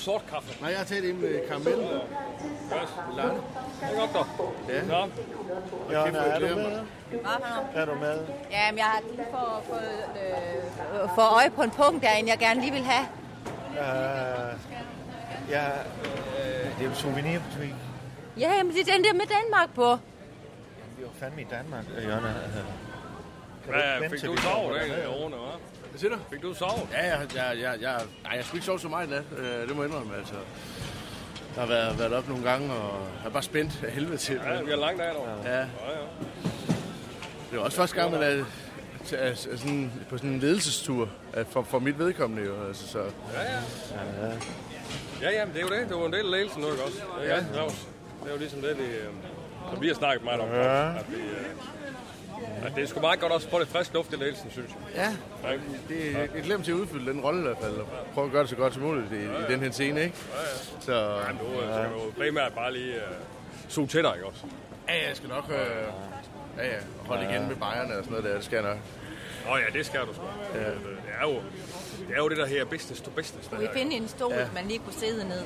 Sort kaffe? Nej, jeg har taget en med karamel. Yes. Lange. Det er godt, dog. Ja. Ja. Jonna, er du med? For? Er du med? Jamen, jeg har lige fået for, øh, for øje på en punkt derinde, jeg gerne lige vil have. Uh, ja, uh, det er jo souvenirbutik. Ja, jamen, det er den der med Danmark på. Jamen, vi er jo fandme i Danmark, øh. Uh, Hvad, fik du egentlig, derned? Rune, hva'? Hvad siger du? Fik du sovet? Ja, jeg, jeg, jeg, jeg, nej, jeg skulle ikke sove så meget i nat. Øh, det må jeg indrømme, altså. Jeg har været, været op nogle gange, og jeg er bare spændt af helvede til. Ja, vi har langt af, dog. Ja, Ja, ja. det var også første gang, man er, er sådan, på sådan en ledelsestur at for, for mit vedkommende. Jo, altså, så. Ja, ja. Ja, ja, men det er jo det. Det var en del af ledelsen nu, ikke også? Ja. ja. Det er jo ligesom det, det, øh, som vi har snakket meget om. Ja. At, vi, at det er sgu meget godt også at få lidt frisk luft i ledelsen, synes jeg. Ja, Ja, ikke? det, jeg, jeg glemte til at udfylde den rolle i hvert fald, og prøve at gøre det så godt som muligt i, i den her scene, ikke? Så Ja, nu øh, skal du jo primært bare lige øh, suge til dig, ikke også? ja, jeg skal nok øh, ja, ja, holde igen med bajerne og sådan noget der, det skal jeg nok. Åh ja, det skal du sgu. Ja. Det, er jo, det er jo det der her business to business. Det Kunne vi finde en stol, ja. man lige kunne sidde ned?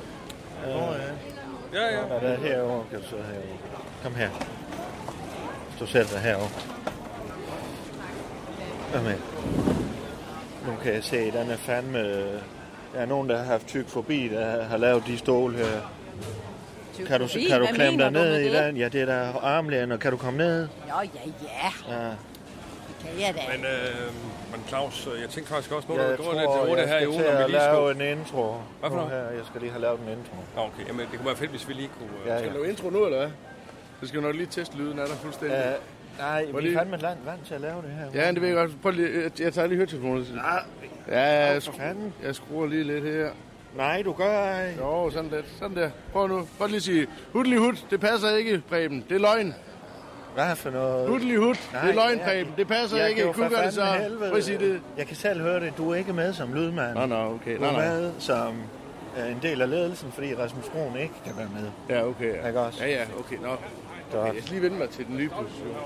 Åh, ja. Ja, ja. Jonna, der er herovre. Kan du sidde herovre? Kom her. Dig herovre. Med. Nu kan jeg se, at den er fandme... Der er nogen, der har haft tyk forbi, der har lavet de stole her. Kan du, Tykofobi? kan du Hvad klemme dig ned i det? den? Ja, det er der armlæn, og kan du komme ned? Nå, ja, ja. Ja. Kan jeg da. Men, øh, men Claus, øh, jeg tænkte faktisk også, nu Ja, jeg du gået lidt tror, til Rune jeg her i ugen, om vi lige lave skulle... en intro. Hvad for noget? her. Jeg skal lige have lavet en intro. Nå, okay, jamen det kunne være fedt, hvis vi lige kunne... Øh, Ja, Skal ja. du lave intro nu, eller hvad? Så skal vi nok lige teste lyden af dig fuldstændig. Uh, nej, Hvor vi er lige- fandme land, vant til at lave det her. Ja, det ved jeg godt. Prøv lige, jeg, jeg tager lige høretelefonen. Nej, Ja, jeg, skru, jeg skruer lige lidt her. Nej, du gør ej. Jo, sådan lidt. Sådan der. Prøv nu. Prøv lige at sige, hudlig hud, det passer ikke, Preben. Det er løgn. Hvad for noget? Hudlig hud, Nej, det er løgn, ja. Preben. Det passer Jeg ikke. Kunne gøre det så. helvede. Prøv at sige det. Jeg kan selv høre det. Du er ikke med som lydmand. Nå, nå, okay. Du er nå. med som øh, en del af ledelsen, fordi Rasmus Broen ikke kan være med. Ja, okay. Ja. Ikke også? Ja, ja, okay. Nå. Okay, jeg skal lige vende mig til den nye position.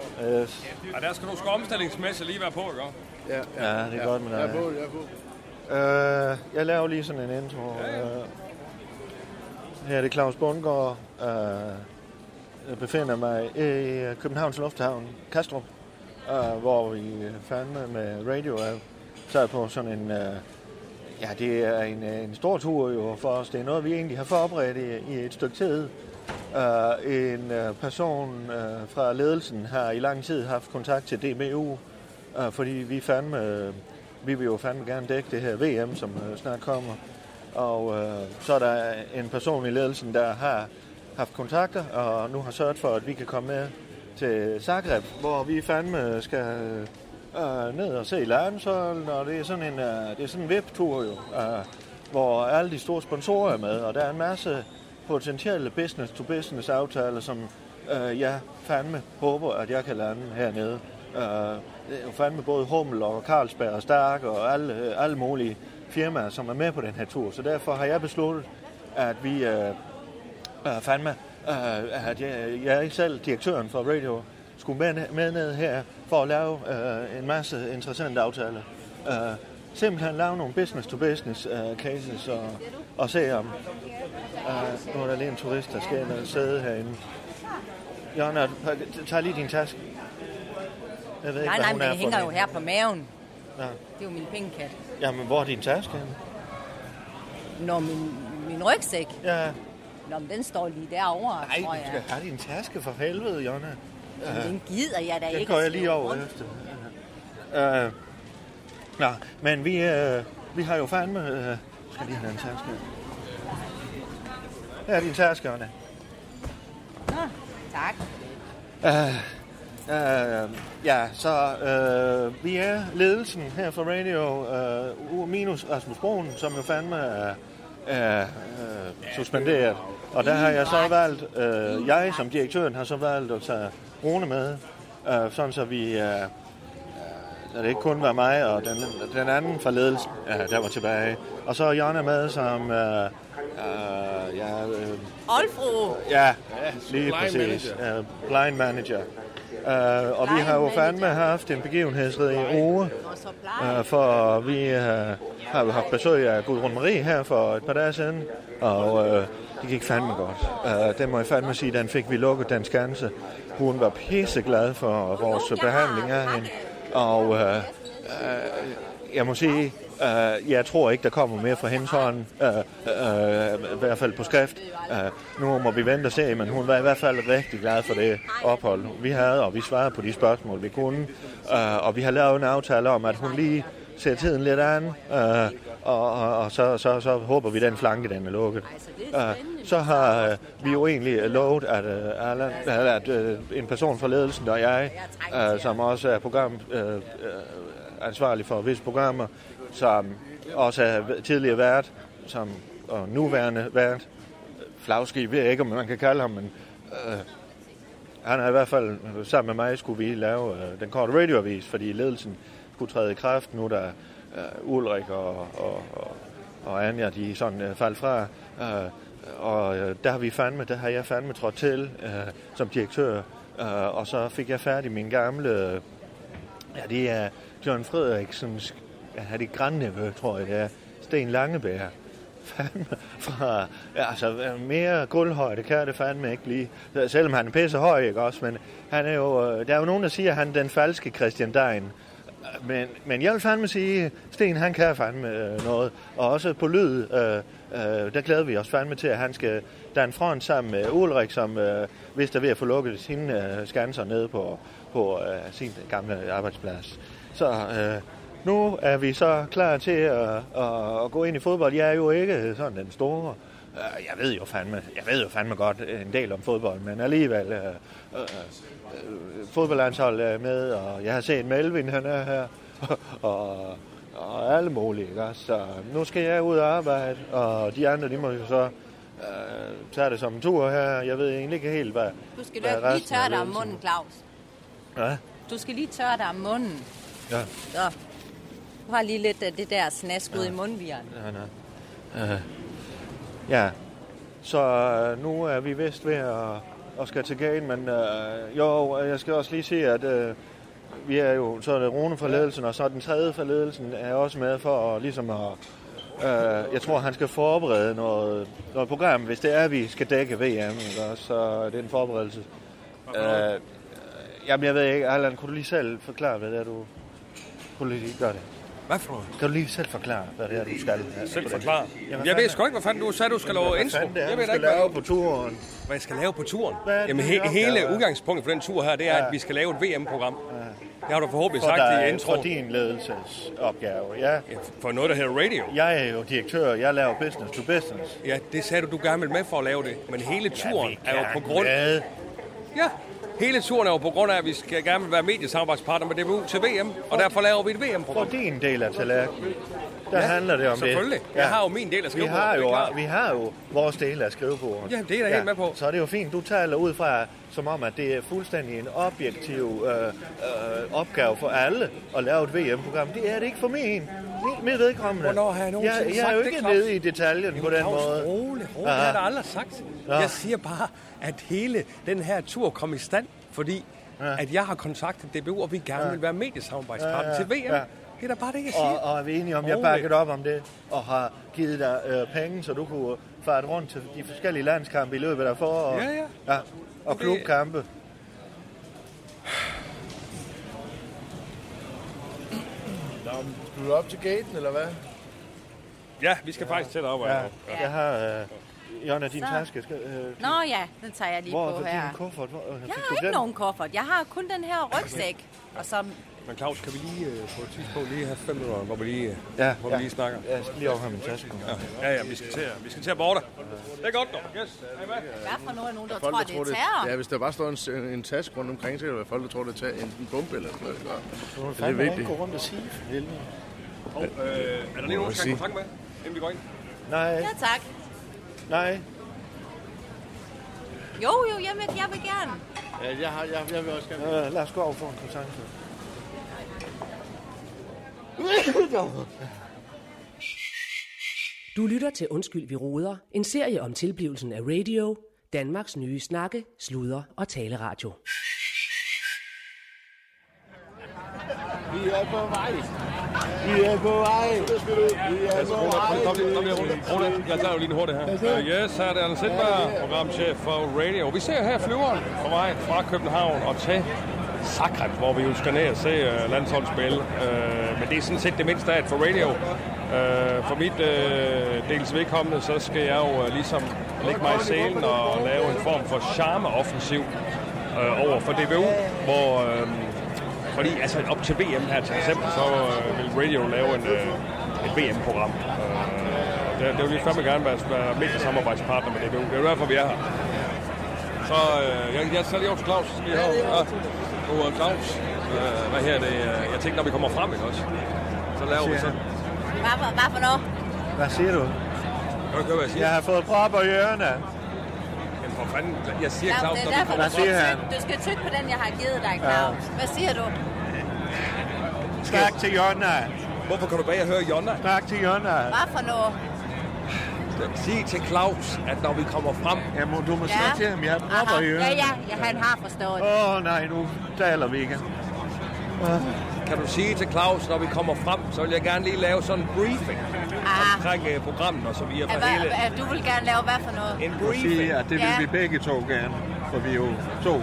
Yes. ja, der skal du sgu omstillingsmæssigt lige være på, ikke også? Ja, Ja, det er godt med Jeg er dig. på, jeg er på. Øh, jeg laver lige sådan en intro. Øh, her er det Claus Bundgaard. Øh, jeg befinder mig i Københavns Lufthavn, Kastrup, øh, hvor vi fandme med radio er taget på sådan en... Øh, ja, det er en, øh, en stor tur jo for os. Det er noget, vi egentlig har forberedt i, i et stykke tid. Uh, en uh, person uh, fra ledelsen har i lang tid haft kontakt til DBU, uh, fordi vi fandme, uh, vi vil jo fandme gerne dække det her VM, som uh, snart kommer. Og uh, så er der en person i ledelsen, der har haft kontakter, og nu har sørget for, at vi kan komme med til Zagreb, hvor vi fandme skal øh, ned og se landsholden, og det er sådan en, øh, det er sådan en VIP-tur jo, øh, hvor alle de store sponsorer er med, og der er en masse potentielle business-to-business aftaler, som øh, jeg fandme håber, at jeg kan lande hernede. Øh, det er jo fandme både Hummel og Carlsberg og Stark og alle, øh, alle mulige firmaer, som er med på den her tur. Så derfor har jeg besluttet, at vi øh, øh, fandme, øh, at jeg, jeg ikke selv, direktøren for Radio, skulle med, med ned her for at lave øh, en masse interessante aftaler. Øh, simpelthen lave nogle business-to-business øh, cases og, og se om, Uh, nu er der lige en turist, der skal ind og sidde herinde. Jonna, tag lige din taske. Jeg ved ikke, Nej, hvad nej, men for hænger jo her på maven. Ja. Det er jo min pengekat. Jamen, hvor er din taske henne? Nå, min, min rygsæk. Ja, Nå, men den står lige derovre, nej, tror du skal jeg. have din taske for helvede, Jonna. Men den gider jeg da ikke går at jeg lige over rundt. efter. Ja, men vi, uh, vi har jo fandme... Uh, skal lige have den taske. Her er din taske, Jonna. Tak. Uh, ja, så uh, vi er ledelsen her for Radio, uh, minus Rasmus Broen, som jo fandme er, er uh, suspenderet. Og der har jeg så valgt, uh, jeg som direktøren har så valgt at tage Rune med, uh, sådan så vi, uh, så det ikke kun var mig og den, den anden fra ledelsen, uh, der var tilbage. Og så Jonna med som, uh, uh, ja, uh, Olfro. Ja, lige blind præcis. Uh, blind manager. Uh, og vi har jo fandme haft en begivenhedsrig uge, Og så plejer. uh, for vi uh, har jo haft besøg af Gudrun Marie her for et par dage siden, og uh, det gik fandme godt. Uh, det må jeg fandme sige, den fik vi lukket, den skanse. Hun var pisseglad for vores behandling af hende, og øh, øh, jeg må sige, øh, jeg tror ikke, der kommer mere fra hendes hånd, øh, øh, øh, i hvert fald på skrift. Øh, nu må vi vente og se, men hun var i hvert fald rigtig glad for det ophold, vi havde, og vi svarede på de spørgsmål, vi kunne. Øh, og vi har lavet en aftale om, at hun lige ser tiden lidt an, Øh, og, og, og så, så, så håber vi, den flanke den er lukket. Uh, så har uh, vi jo egentlig lovet, at, uh, Allan, at uh, en person fra ledelsen og jeg, uh, som også er program, uh, uh, ansvarlig for visse programmer, som også er tidligere vært, som og nuværende vært. Flagskib ved jeg ikke, om man kan kalde ham, men øh, han har i hvert fald, sammen med mig, skulle vi lave øh, den korte radioavis, fordi ledelsen skulle træde i kraft nu, da øh, Ulrik og, og, og, og Anja, de sådan øh, faldt fra. Øh, og øh, der har vi fandme, der har jeg fandme trådt til øh, som direktør, øh, og så fik jeg færdig min gamle, øh, ja det er John Frederiksens, ja, er det grandnevø, tror jeg det er, Sten Langebær. Fandme fra, ja, altså mere guldhøjde kan det fandme ikke lige. Selvom han er pisse høj, ikke også, men han er jo, øh, der er jo nogen, der siger, at han er den falske Christian Dein. Men, men jeg vil fandme sige, Sten han kan fandme øh, noget. Og også på lyd, øh, øh, der glæder vi os fandme til, at han skal danne front sammen med Ulrik, som øh, hvis der ved at få lukket sine øh, skanser nede på, på øh, sin gamle arbejdsplads. Så øh, nu er vi så klar til at, at, at gå ind i fodbold. Jeg er jo ikke sådan den store. Øh, jeg ved jo fandme, jeg ved jo fandme godt en del om fodbold, men alligevel øh, øh, øh, fodboldlandshold er med, og jeg har set Melvin, han er her, og, og alle mulige. Ikke? Så nu skal jeg ud og arbejde, og de andre, de må jo så øh, tage det som en tur her. Jeg ved egentlig ikke helt, hvad Du skal hvad lige, tørre dig om munden, Claus. Ja, Du skal lige tørre dig om munden. ja, Så. Du har lige lidt af det der snask ud i mundviren. ja, ja. Øh, ja. Så øh, nu er vi vist ved at, at skal til gain, men øh, jo, jeg skal også lige sige, at øh, vi er jo, så er det Rune fra ledelsen, og så er den tredje fra ledelsen er også med for at, ligesom at, øh, jeg tror, han skal forberede noget, noget program, hvis det er, at vi skal dække VM, ikke? så er det en forberedelse. Øh, jamen, jeg ved ikke, Allan, kunne du lige selv forklare, hvad det er, du... Kunne lige gøre det? Hvad for noget? Kan du lige selv forklare, hvad det er, du skal? Selv forklare. Jamen, Jeg ved sgu ikke, hvad fanden du sagde, du skal lave intro. det er, Jeg du ved ikke, lave på turen? hvad jeg skal lave på turen. Jamen, he, hele udgangspunktet for den tur her, det er, Ja. at vi skal lave et VM-program. Det har du forhåbentlig For, sagt i dig, introen. for din ledelsesopgave. Ja. Ja, For noget, der hedder radio. Jeg er jo direktør, jeg laver business to business. Ja, det sagde du, du gerne ville med for at lave det. Men hele turen vi er jo på grund... med. Ja, hele turen er jo på grund af, at vi skal gerne vil være mediesamarbejdspartner med DBU til VM. Og derfor laver vi et VM-program. din del af tallerkenen, der Ja, handler det om Selvfølgelig. det. Jeg har jo min del af vi har, skrivebordet, det er jo, vi har jo vores del af skrivebordet. Ja, det er jeg da helt med på. Så er det jo fint, du taler ud fra, som om, at det er fuldstændig en objektiv øh, øh, opgave for alle at lave et VM-program. Det er det ikke for min. Mit vedkommende. Hvornår har jeg nogensinde jeg, jeg er jo det, ikke Claus? nede i detaljen på den Claus, måde. Rolig, rolig. Ja. Det har jeg aldrig sagt. Ja. Jeg siger bare, at hele den her tur kom i stand, fordi at jeg har kontaktet DBU, og vi gerne vil være mediesamarbejdspartner Ja, ja, til VM. ja. Det er da bare det, jeg siger. Og, og er vi enige om, at jeg bakket op om det, og har givet dig øh, penge, så du kunne farte rundt til de forskellige landskampe i løbet af foråret. Ja, ja. ja. Og Det- klubkampe. Nå, skal du op til gaten, eller hvad? Ja, vi skal faktisk til op. Ja. Ja. Jeg har, øh, Jonna, din Så. taske. Skal, øh, Nå ja, den tager jeg lige hvor på er her. din kuffert? Hvor, Jeg har du ikke den? nogen kuffert. Jeg har kun den her rygsæk. Og så Men Claus, kan vi lige øh, på et tidspunkt lige have fem minutter, hvor vi lige, Ja, hvor ja. vi lige snakker? Ja, jeg skal lige overhøre min taske. Ja, ja, vi skal til, vi skal til at borte. Det er godt, dog. Yes. Er I med? Hvad for nogen, nogen der Folk, tror, der det er terror? ja, hvis der bare står en, en, en taske rundt omkring, så kan det være folk, der tror, det er en, en bombe eller noget. Det er vigtigt. gå rundt og sige for helvede. Og, øh, er der lige nogen, der skal have kontakt med, inden vi går ind? Nej, Ja, tak. nej. Jo, jo, jeg vil, jeg vil gerne. Ja, jeg, har, jeg, jeg vil også gerne. Øh, lad os gå over for en kontakt. Du lytter til Undskyld, vi roder. En serie om tilblivelsen af radio. Danmarks nye snakke, sludre og taleradio. Vi er på vej. Vi er på vej. Vi er Altså, på vej. kom lige, kom lige, Rune. Rune, jeg tager jo lige en hurtigt her. Uh, yes, her er det Anders Sindberg, programchef for Radio. Vi ser her flyveren på vej fra København og til Zagreb, hvor vi jo skal ned og se uh, landsholdsspil. Uh, men det er sådan set det mindste af at for radio. øh, for mit øh, dels vedkommende, så skal jeg jo uh, ligesom lægge mig i selen og lave en form for charme-offensiv øh, over for DBU, hvor... Øh, fordi altså op til VM her til december, så øh, vil Radio lave en, øh, et VM-program. Øh, det, det vil vi fandme gerne være, være mediesamarbejdspartner med DBU. Det er derfor, vi er her. Så øh, jeg, jeg sætter lige over til Claus. Lige her. Ja. Nu er Claus. Øh, hvad her det? øh, Jeg tænkte, når vi kommer frem, ikke også? Så laver vi så. Hvad, for- hvad for noget? Hvad siger du? Kan du ikke høre, hvad jeg siger? Jeg har fået propper i ørerne. Jamen for fanden, jeg siger Ja, Claus, når vi kommer du Hvad siger skal, han? du skal tykke på den, jeg har givet dig, Claus. Hvad siger du? Snak til Jonna. Hvorfor kan du bare høre Jonna? Snak til Jonna. Hvad for noget? Sig til Claus, at når vi kommer frem, Ja, må, du må Ja. sige til ham, jeg har propper i Ja, ørerne. ja, ja, han har forstået. Åh oh, nej, nu taler vi ikke. kan du sige til Claus, når vi kommer frem, så vil jeg gerne lige lave sådan en briefing Ah. omkring uh, programmet og så videre Ja, hele. du vil gerne lave hvad for noget? En briefing. sige, at det vil Ja. vi begge to gerne. For vi er jo to.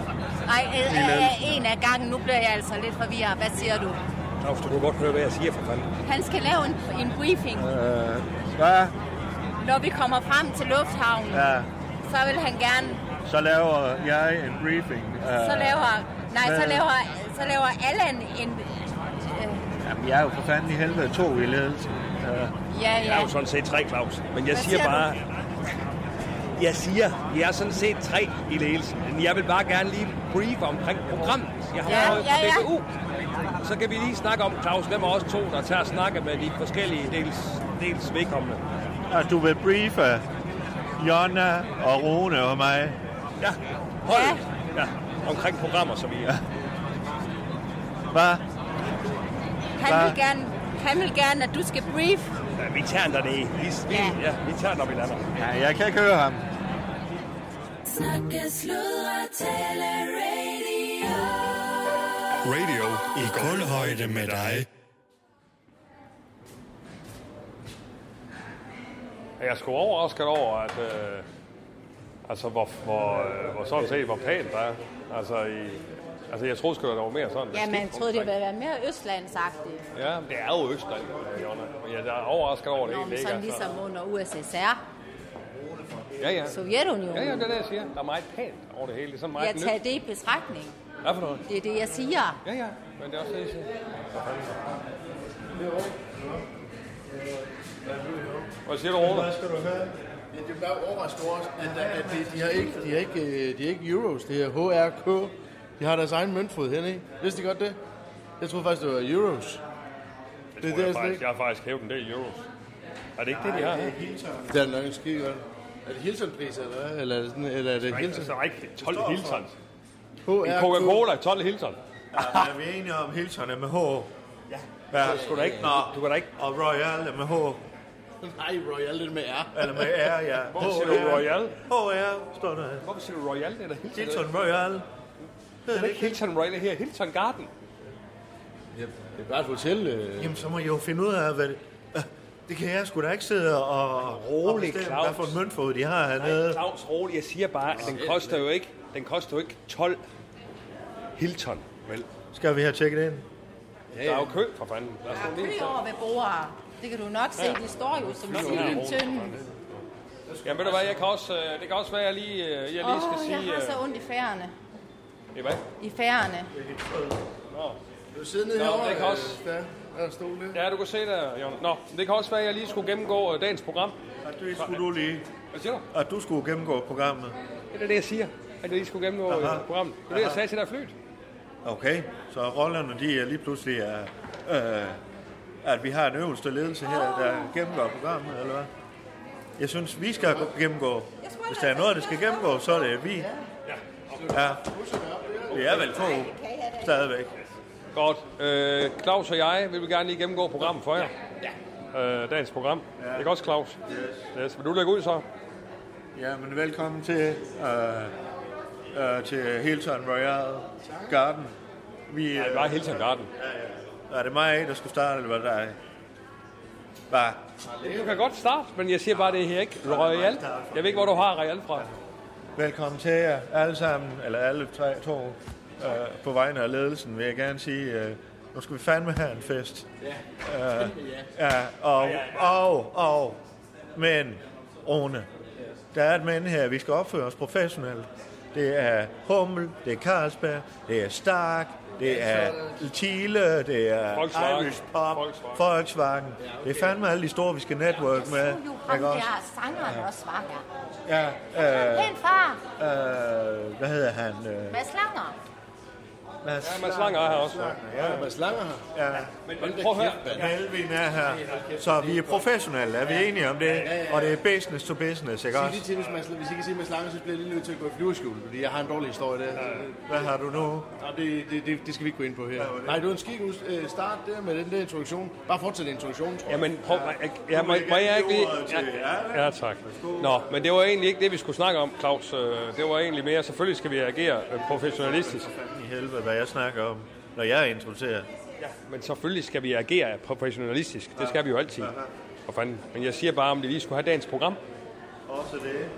Nej, øh, øh, en af gangen. Nu bliver jeg altså lidt forvirret. Hvad siger du? Claus, du kan godt høre, hvad jeg siger for fanden. Han skal lave en, en briefing. Øh, hvad? Når vi kommer frem til lufthavnen, Ja, så vil han gerne... så laver jeg en briefing. Øh, Så laver... Nej, så hvad? laver, så laver Allan en... Øh, Jamen, jeg er jo for fanden i helvede to i ledelsen. Øh, ja, Jeg er ja. jo sådan set tre, Claus. Men jeg Hvad siger siger bare... Jeg siger, jeg er sådan set tre i ledelsen. Men jeg vil bare gerne lige briefe omkring programmet. Jeg har Ja, fået ja, ja. fra DBU. Så kan vi lige snakke om, Claus, hvem er også to, der tager at snakke med de forskellige dels, dels vedkommende. at du vil briefe Jonna og Rune og mig. Ja, hold. Ja. ja. Omkring programmer, så vi er. Hvad? Han vil Hvad? gerne... Han vil gerne, at du skal brief. Ja, vi tager den dernede. Vi, vi, Ja. ja. vi tager når vi lander. Ja, jeg kan ikke høre ham. Snakke, sludre, tale, radio. Radio i kulhøjde med dig. Jeg er sgu overrasket over, at øh, altså, hvor, hvor, øh, hvor sådan set, hvor pænt der er. Altså, i, altså jeg troede sgu, der var mere sådan. Ja, man troede, det ville være mere østlandsagtigt. Ja, det er jo Østland, Jonna. Jeg er overrasket over det. Nå, men ikke, sådan altså. ligesom under USSR, Ja, ja. Sovjetunionen. Ja, ja, det er det, jeg siger. Der er meget pænt over det hele. Det er sådan meget Jeg nyt. tager det i betragtning. Hvad for noget? Det er det, jeg siger. Ja, ja. Men det er også det, jeg siger. Hvad? Hvad siger du, Rune? skal du høre? Ja, det er bare overrasket over, at, at de, de, har ikke, de, har ikke, øh, de har ikke euros, det er HRK. De har deres egen møntfod henne, ikke? Vidste de godt det? Jeg troede faktisk, det var euros. Det, Det er det, det, jeg, faktisk, jeg har faktisk hævet en del euros. Er det ikke det, de har? Det er nok en skide godt. Er det Hilton-pris, eller hvad? Eller er det, sådan, eller er det Nej, Hilton? der er ikke 12 Hiltons. HRK. En Coca-Cola, 12 Hilton. Ja, er vi enige om Hilton er med H? Ja. ja. Skulle da ikke, Nå, du kan da ikke... og Royal er med H. Nej, Royal, det er med R. Eller med R, ja. Hvorfor siger du Royal? HR står der. Hvorfor siger du Royal? Det er da Hilton. Hilton Royal. Det er ikke Hilton Royal, her Hilton Garden. Ja, det er bare et hotel. Øh. Jamen, så må I jo finde ud af, hvad det... Det kan jeg sgu da ikke sidde og, Rolig, og bestemme, Claus. hvad for en møntfod de har hernede. Claus, rolig. Jeg siger bare, at den koster jo ikke, den koster jo ikke 12 Hilton. Vel? Skal vi have tjekket ind? Der er jo kø for fanden. Lad os nu lige Kø over ved bordet. Det kan du nok se. De står jo som sild i en tynde. Jamen ved du hvad, jeg kan også, øh, det kan også være, at jeg lige, øh, jeg lige skal Åh, jeg sige... har så øh, ondt i færerne. Det er hvad? I færerne. Nå. Du sidder nede herovre. det kan også- øh, Der, der er stol der. Ja, du kan se der, Jon. Nå, det kan også være, at jeg lige skulle gennemgå øh, dagens program. Og det skulle du lige. Hvad siger du? At du skulle gennemgå programmet. Det er det, jeg siger. At jeg lige skulle gennemgå Aha. øh, programmet. Det er det, jeg sagde til dig flyt. Okay, så rollerne de er lige pludselig er, øh, at vi har en øverste ledelse her, der gennemgår programmet, eller hvad? Jeg synes, vi skal gennemgå. Hvis der er noget, der skal gennemgå, så er det vi. Ja. Vi er vel to stadigvæk. Godt. Øh, Claus og jeg vil gerne lige gennemgå programmet for jer. Ja. Øh, dagens program. Ja. Ikke også, Claus? Yes. yes. Vil du lægge ud så? Ja, men velkommen til, øh, øh, til Hilton Royal Garden. Vi, Ja, det var Hilton Garden. Er det mig, der skulle starte, eller hvad der er? Hvad? Du kan godt starte, men jeg siger bare, det her ikke Royal. Jeg ved ikke, hvor du har Royal fra. Velkommen til jer alle sammen, eller alle tre, to, øh, på vegne af ledelsen, vil jeg gerne sige, øh, nu skal vi fandme have en fest. Ja. Øh, ja, og, og, og, men, Rune, der er et men her, vi skal opføre os professionelt. Det er Hummel, det er Carlsberg, det er Stark, det er Thiele, det er Volkswagen. Irish Pop, Volkswagen. Volkswagen. Det er fandme alle de store, vi skal network med. Jo, ham ikke også? der sangeren også var her. Ja, øh, Pæn far. øh, hvad hedder han? Øh, Mads Langer. Mads, Ja, Mads Langer er her også. Ja, Mads Langer her. ja. Men, men prøv at høre. Melvin er her. Så vi er professionelle, er vi enige om det? Og det er business to business, ikke Sig også? lige til, hvis, Mads, hvis I kan sige Mads Langer, så bliver jeg lige nødt til at gå i flyverskjul, fordi jeg har en dårlig historie der. Hvad har du nu? Ja, det, det, det, det, skal vi ikke gå ind på her. Nej, det var en skik øh, start der med den der introduktion. Bare fortsæt introduktionen, tror jeg. Jamen, prøv, jeg, jeg, må, må jeg ikke lige... Ja, ja, tak. Nå, men det var egentlig ikke det, vi skulle snakke om, Claus. Øh, Det var egentlig mere, selvfølgelig skal vi agere øh, professionalistisk. I helvede, jeg snakker om, når jeg er introduceret. Men selvfølgelig skal vi agere professionalistisk. Det skal vi jo altid. For fanden. Men jeg siger bare, om det lige skulle have dagens program. Også det.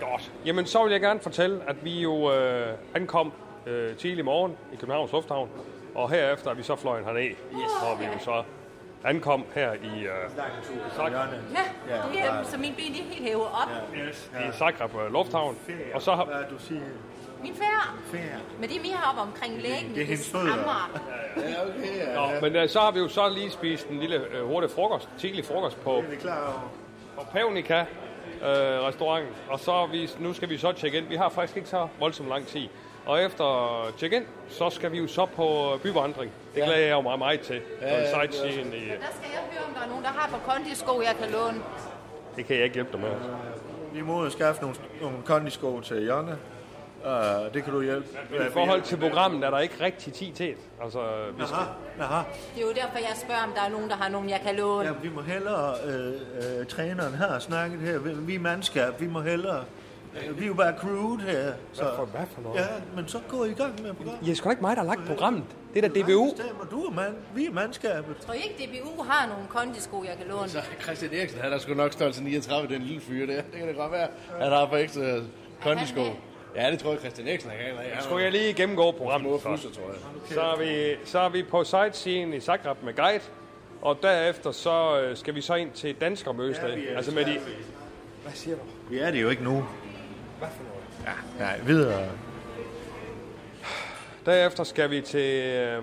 Godt. Jamen, så vil jeg gerne fortælle, at vi jo øh, ankom øh, tidlig morgen i Københavns Lufthavn. Og herefter er vi så fløjen herned, yes. hvor vi jo så ankom her i, øh, Zagreb, Ja, det er, så min ben de er helt hævet op. i Zagreb øh, Lufthavn. Og så har, Hvad du siger? Min færd. Ferie. Men det er mere op omkring lægen. Det er hendes fødder. skræmmer. Ja, okay, ja. Nå, men øh, så har vi jo så lige spist en lille øh, hurtig frokost, tidlig frokost på, Det er vi klar over. på Pavnica øh, restauranten. Og så vi, nu skal vi så tjekke ind. Vi har faktisk ikke så voldsomt lang tid. Og efter check in, så skal vi jo så på byvandring. Det glæder jeg jo mig meget til. Ja, ja, sightseeing i, Der skal jeg høre, om der er nogen, der har på kondisko, jeg kan låne. det kan jeg ikke hjælpe dig med. Vi må og skaffe nogle, nogle kondisko til Jonne. Uh, det kan du hjælpe. I forhold til programmet er der ikke rigtig tid til det. Altså, vi skal, Aha, aha. Det er jo derfor, jeg spørger, om der er nogen, der har nogen, jeg kan låne. Ja, vi må hellere, øh, øh, træneren har snakket her, vi, vi er mandskab, vi må hellere, øh, vi er jo bare crewed her. Så, for- hvad for noget? Ja, men så gå i gang med programmet. Ja, det er sgu da ikke mig, der har lagt programmet. Det er da DBU. Stemmer, du er mand, vi er mandskabet. Tror I ikke, DBU har nogle kondisko, jeg kan låne? Så Christian Eriksen, han er sgu nok størrelse 39, den lille fyr der. Det kan det godt være. Han har for ekstra kondisko. det? Ja, det tror jeg, Christian Eriksen er gang i. Skulle jeg lige gennemgå programmet Små først. tror jeg. Så er, vi, så er vi på sightseeing i Zagreb med guide. Og derefter så øh, skal vi så ind til danskermødested. Ja, vi er altså med de... Hvad siger du? Vi er det jo ikke nu. Hvad for noget? Nej, videre. Derefter skal vi til... Øh,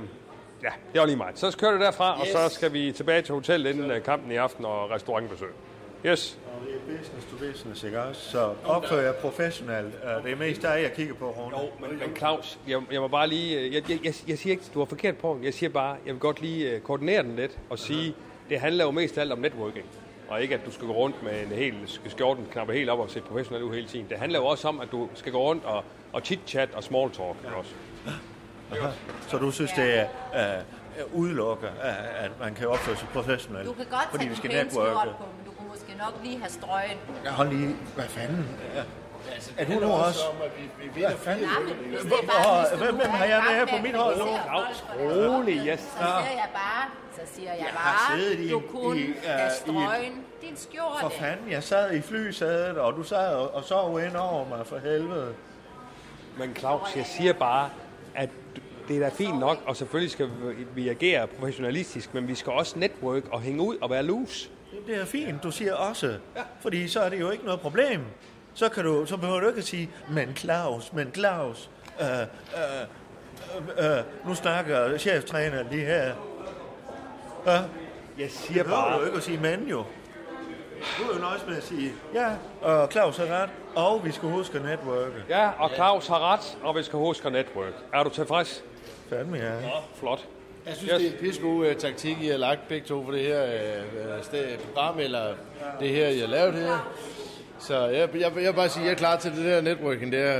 ja, det var lige meget. Så kører det derfra, yes. og så skal vi tilbage til hotellet inden øh, kampen i aften og restaurantbesøg. Yes. Og er business to business, ikke også? Så opfører jeg professionelt. Uh, det er mest dig, jeg kigger på, Rune. Jo, men, men Claus, jeg, jeg må bare lige... øh, Jeg, jeg, jeg, jeg siger ikke, du har forkert på Jeg siger bare, jeg vil godt lige øh, koordinere den lidt og sige, det handler jo mest af alt om networking. Og ikke, at du skal gå rundt med en hel skjorten knappe helt op og se professionel ud hele tiden. Det handler jo også om, at du skal gå rundt og, og chit-chat og small talk ja. også. Så du synes, det er uh, udelukker, uh, at man kan opføre sig professionelt? Du kan godt fordi tage vi en skal skjort på, men nok lige have strøgen. Ja, hold lige. Hvad fanden? Ja. Er du Det nu også? om, at vi, vi vinder fire. Nej, men er bare, hvem- hvem har jeg med med på mit hold nu? rolig, yes. Så siger jeg bare, så siger jeg siddet bare, i- du kunne i, øh, have strøgen din skjorte. For fanden, jeg sad i flysædet, og du sad og, og sov ind over mig for helvede. Men Claus, jeg siger bare, at det er da fint nok, og selvfølgelig skal vi- vi agere professionalistisk, men vi skal også network og hænge ud og være loose. Det er fint, du siger også. Fordi så er det jo ikke noget problem. Så, kan du, så behøver du ikke at sige, men Claus, men Claus. Øh, øh, Øh, øh, nu snakker cheftræner lige her. Ja. Jeg siger Det bare... du jo ikke at sige men jo. Du er jo nøjes med at sige, ja, og Claus har ret, og vi skal huske at networke. Ja, og Claus har ret, og vi skal huske at network. Er du tilfreds? Fandme ja. Flot. Jeg synes, Yes. det er en pissegod uh, taktik, I har lagt begge to for det her uh, sted, program, eller det her, I har lavet her. Så jeg, jeg, jeg vil bare sige, at jeg er klar til det der networking der.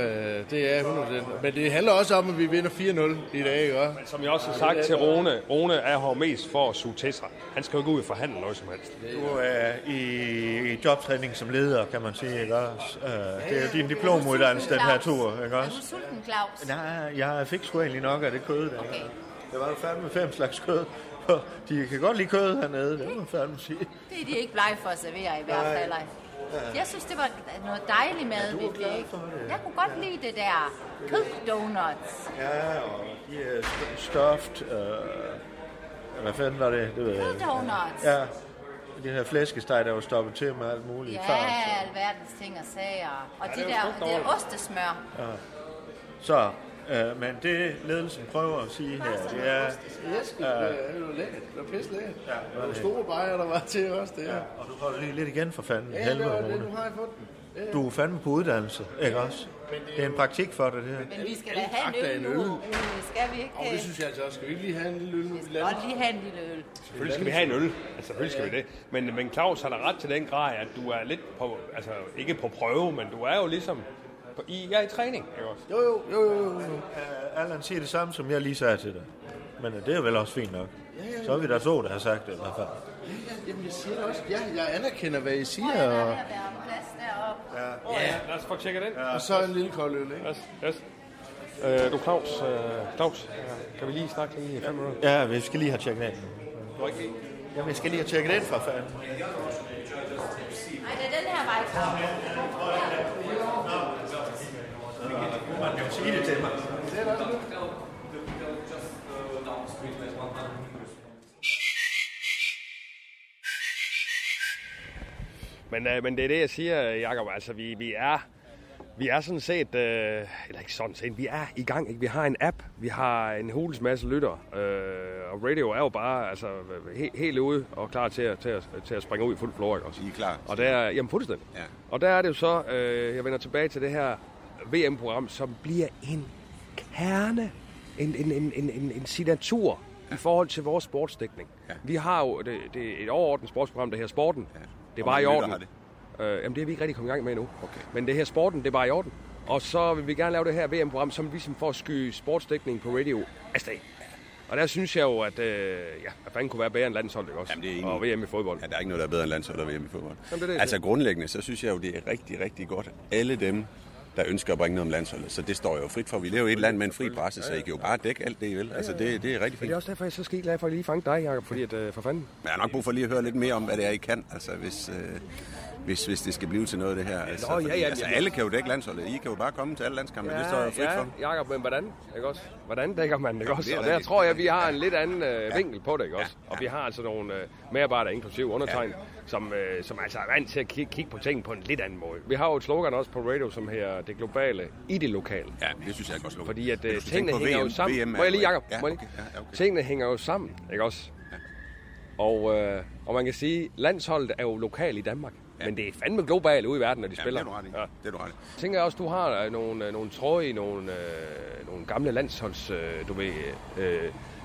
Det er 100%. Men det handler også om, at vi vinder 4-0 i dag, ikke? også? Som jeg også har sagt til Rune, Rune er her mest for at suge til sig. Han skal jo gå ud og forhandle noget som helst. Du er i, i jobtræning som leder, kan man sige, ikke også? Det er jo din diplomuddannelse, den her tur, ikke Er også? du sulten, Claus? Nej, jeg fik sgu egentlig nok af det kød der. Okay. Det var jo fandme fem slags kød. De kan godt lide kød hernede, det må fandme sige. Det er de ikke blege for at servere i hvert fald. ej. Jeg synes, det var noget dejligt mad, vi fik. Jeg kunne godt lide det der køddonuts. Ja, og de er st- stuffed. Øh, hvad fanden var det? Det ved. Køddonuts. Ja, det her flæskesteg, der var stoppet til med alt muligt. Ja, fars. alverdens ting og sager. Og de det er jo der, der ostesmør. Så, øh, men det ledelsen prøver at sige her, det er, Yes, det er jo lækkert. Det var pisse lækkert. Ja, det var store bajer, der var til os, det her. og du holder lige lidt igen for fanden. Ja, det helvede, var det, nu har jeg fået den. Ja, ja. Du er fandme på uddannelse, ikke også? Det er en praktik for dig, det her. Men vi skal da have en øl nu. øl. Rune. Skal vi ikke? Og det synes jeg altså også. Skal vi ikke lige have en lille øl nu? Vi skal godt lige have en lille øl. Selvfølgelig skal vi have en øl. Altså, selvfølgelig skal vi det. Men, men Claus har da ret til den grad, at du er lidt på, altså ikke på prøve, men du er jo ligesom på, i, ja, i træning. Ikke også? Jo, jo, jo, jo, jo. Uh, Allan siger det samme, som jeg lige sagde til dig. Men uh, det er vel også fint nok. Så er vi der to, der har sagt det i hvert fald. Jamen, jeg siger det også. Ja, jeg anerkender, hvad I siger. Der er Og, der plads deroppe. Ja, lad os få tjekket den. og så en lille kold øl, ikke? Yes, yes. Øh, du Claus, øh, Claus, øh, kan vi lige snakke lige i fem minutter? Ja, vi skal lige have tjekket ind. Du er ikke lige? Jamen, vi skal lige have tjekket ind for fanden. Nej, det er den her vej, Claus. Men, øh, men det er det, jeg siger, Jacob. Altså, vi, vi er... Vi er sådan set, øh, eller ikke sådan set, vi er i gang. Ikke? Vi har en app, vi har en hulens masse lytter, øh, og radio er jo bare altså, he, helt ude og klar til at, til, at, til at springe ud i fuld flor. Ikke? Også. I er klar? Og der, jamen fuldstændig. Ja. Og der er det jo så, øh, jeg vender tilbage til det her VM-program, som bliver en kerne, en, en, en, en, en, en signatur ja. i forhold til vores sportsdækning. Ja. Vi har jo det, det et overordnet sportsprogram, der her Sporten. Ja. Det er bare i orden. det? Øh, jamen det er vi ikke rigtig kommet i gang med endnu. Okay. Men det her Sporten, det er bare i orden. Og så vil vi gerne lave det her VM-program, som ligesom får sky sportsdækning på radio afsted. Og der synes jeg jo, at øh, ja, hvad fanden kunne være bedre end landshold, ikke også? Jamen, det er enig. og VM i fodbold. Ja, der er ikke noget, der er bedre end landshold og VM i fodbold. Jamen, det er det, altså det. grundlæggende, så synes jeg jo, det er rigtig, rigtig godt. Alle dem, der ønsker at bringe noget om landsholdet. Så det står jo frit for. Vi lever i et land med en fri presse, så I kan jo bare dække alt det, I vil. Altså, det, det er rigtig Men fint. det er også derfor, jeg er så skide glad for at lige fange dig, Jacob, fordi at, øh, for fanden. Men jeg har nok brug for lige at høre lidt mere om, hvad det er, I kan. Altså, hvis, øh, hvis, hvis det skal blive til noget af det her. Altså, Nå, ja, fordi, ja, altså, ja. alle kan jo dække landsholdet. I kan jo bare komme til alle landskampe. det står jo frit ja, for. Jacob, men hvordan? Ikke også? Hvordan dækker man det, ikke også? det er Og der rigtigt. tror jeg, vi har en lidt anden øh, vinkel på det, ikke også? Ja, Og vi har altså nogle øh, medarbejdere, inklusive undertegn, som, øh, som altså er vant til at kigge, kigge på ting på en lidt anden måde. Vi har jo et slogan også på radio, som her det globale i det lokale. Ja, det synes jeg er godt slået. Fordi at øh, tingene hænger VM. jo sammen. VM er Må jeg lige, Jacob? Ja, okay. Ja, ja, okay. Tingene hænger jo sammen, ikke også? Og, øh, og man kan sige, landsholdet er jo lokal i Danmark. Ja. Men det er fandme globalt ude i verden, når de Ja, det spiller. er du ret i. Ja. Det er du ret i. Jeg tænker også, du har øh, nogle, øh, nogle tråde i nogle, øh, nogle gamle landsholds, øh, du ved, øh,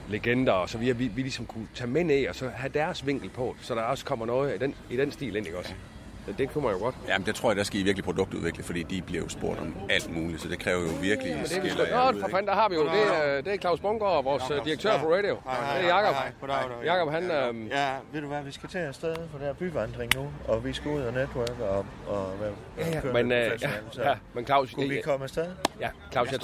legender, og så vi, vi, vi ligesom kunne tage med ned, og så have deres vinkel på, så der også kommer noget i den, i den stil ind, ikke også? Ja. Det kunne man jo godt. Jamen, det tror jeg, der skal I virkelig produktudvikle, fordi de bliver jo spurgt om alt muligt, så det kræver jo virkelig Men det er skiller jer Nå, ud, for fanden, der har vi jo. Det, er- det er Claus Bungård, vores øh, direktør på radio. Det er Jakob. Jakob, han... Øh, Ja, ved du hvad, vi skal til afsted for der byvandring nu, og vi skal ud og netværke og, og være ja, ja, men, øh, ja, ja, men Claus... Skulle vi øh, komme afsted? Ja, Claus, jeg,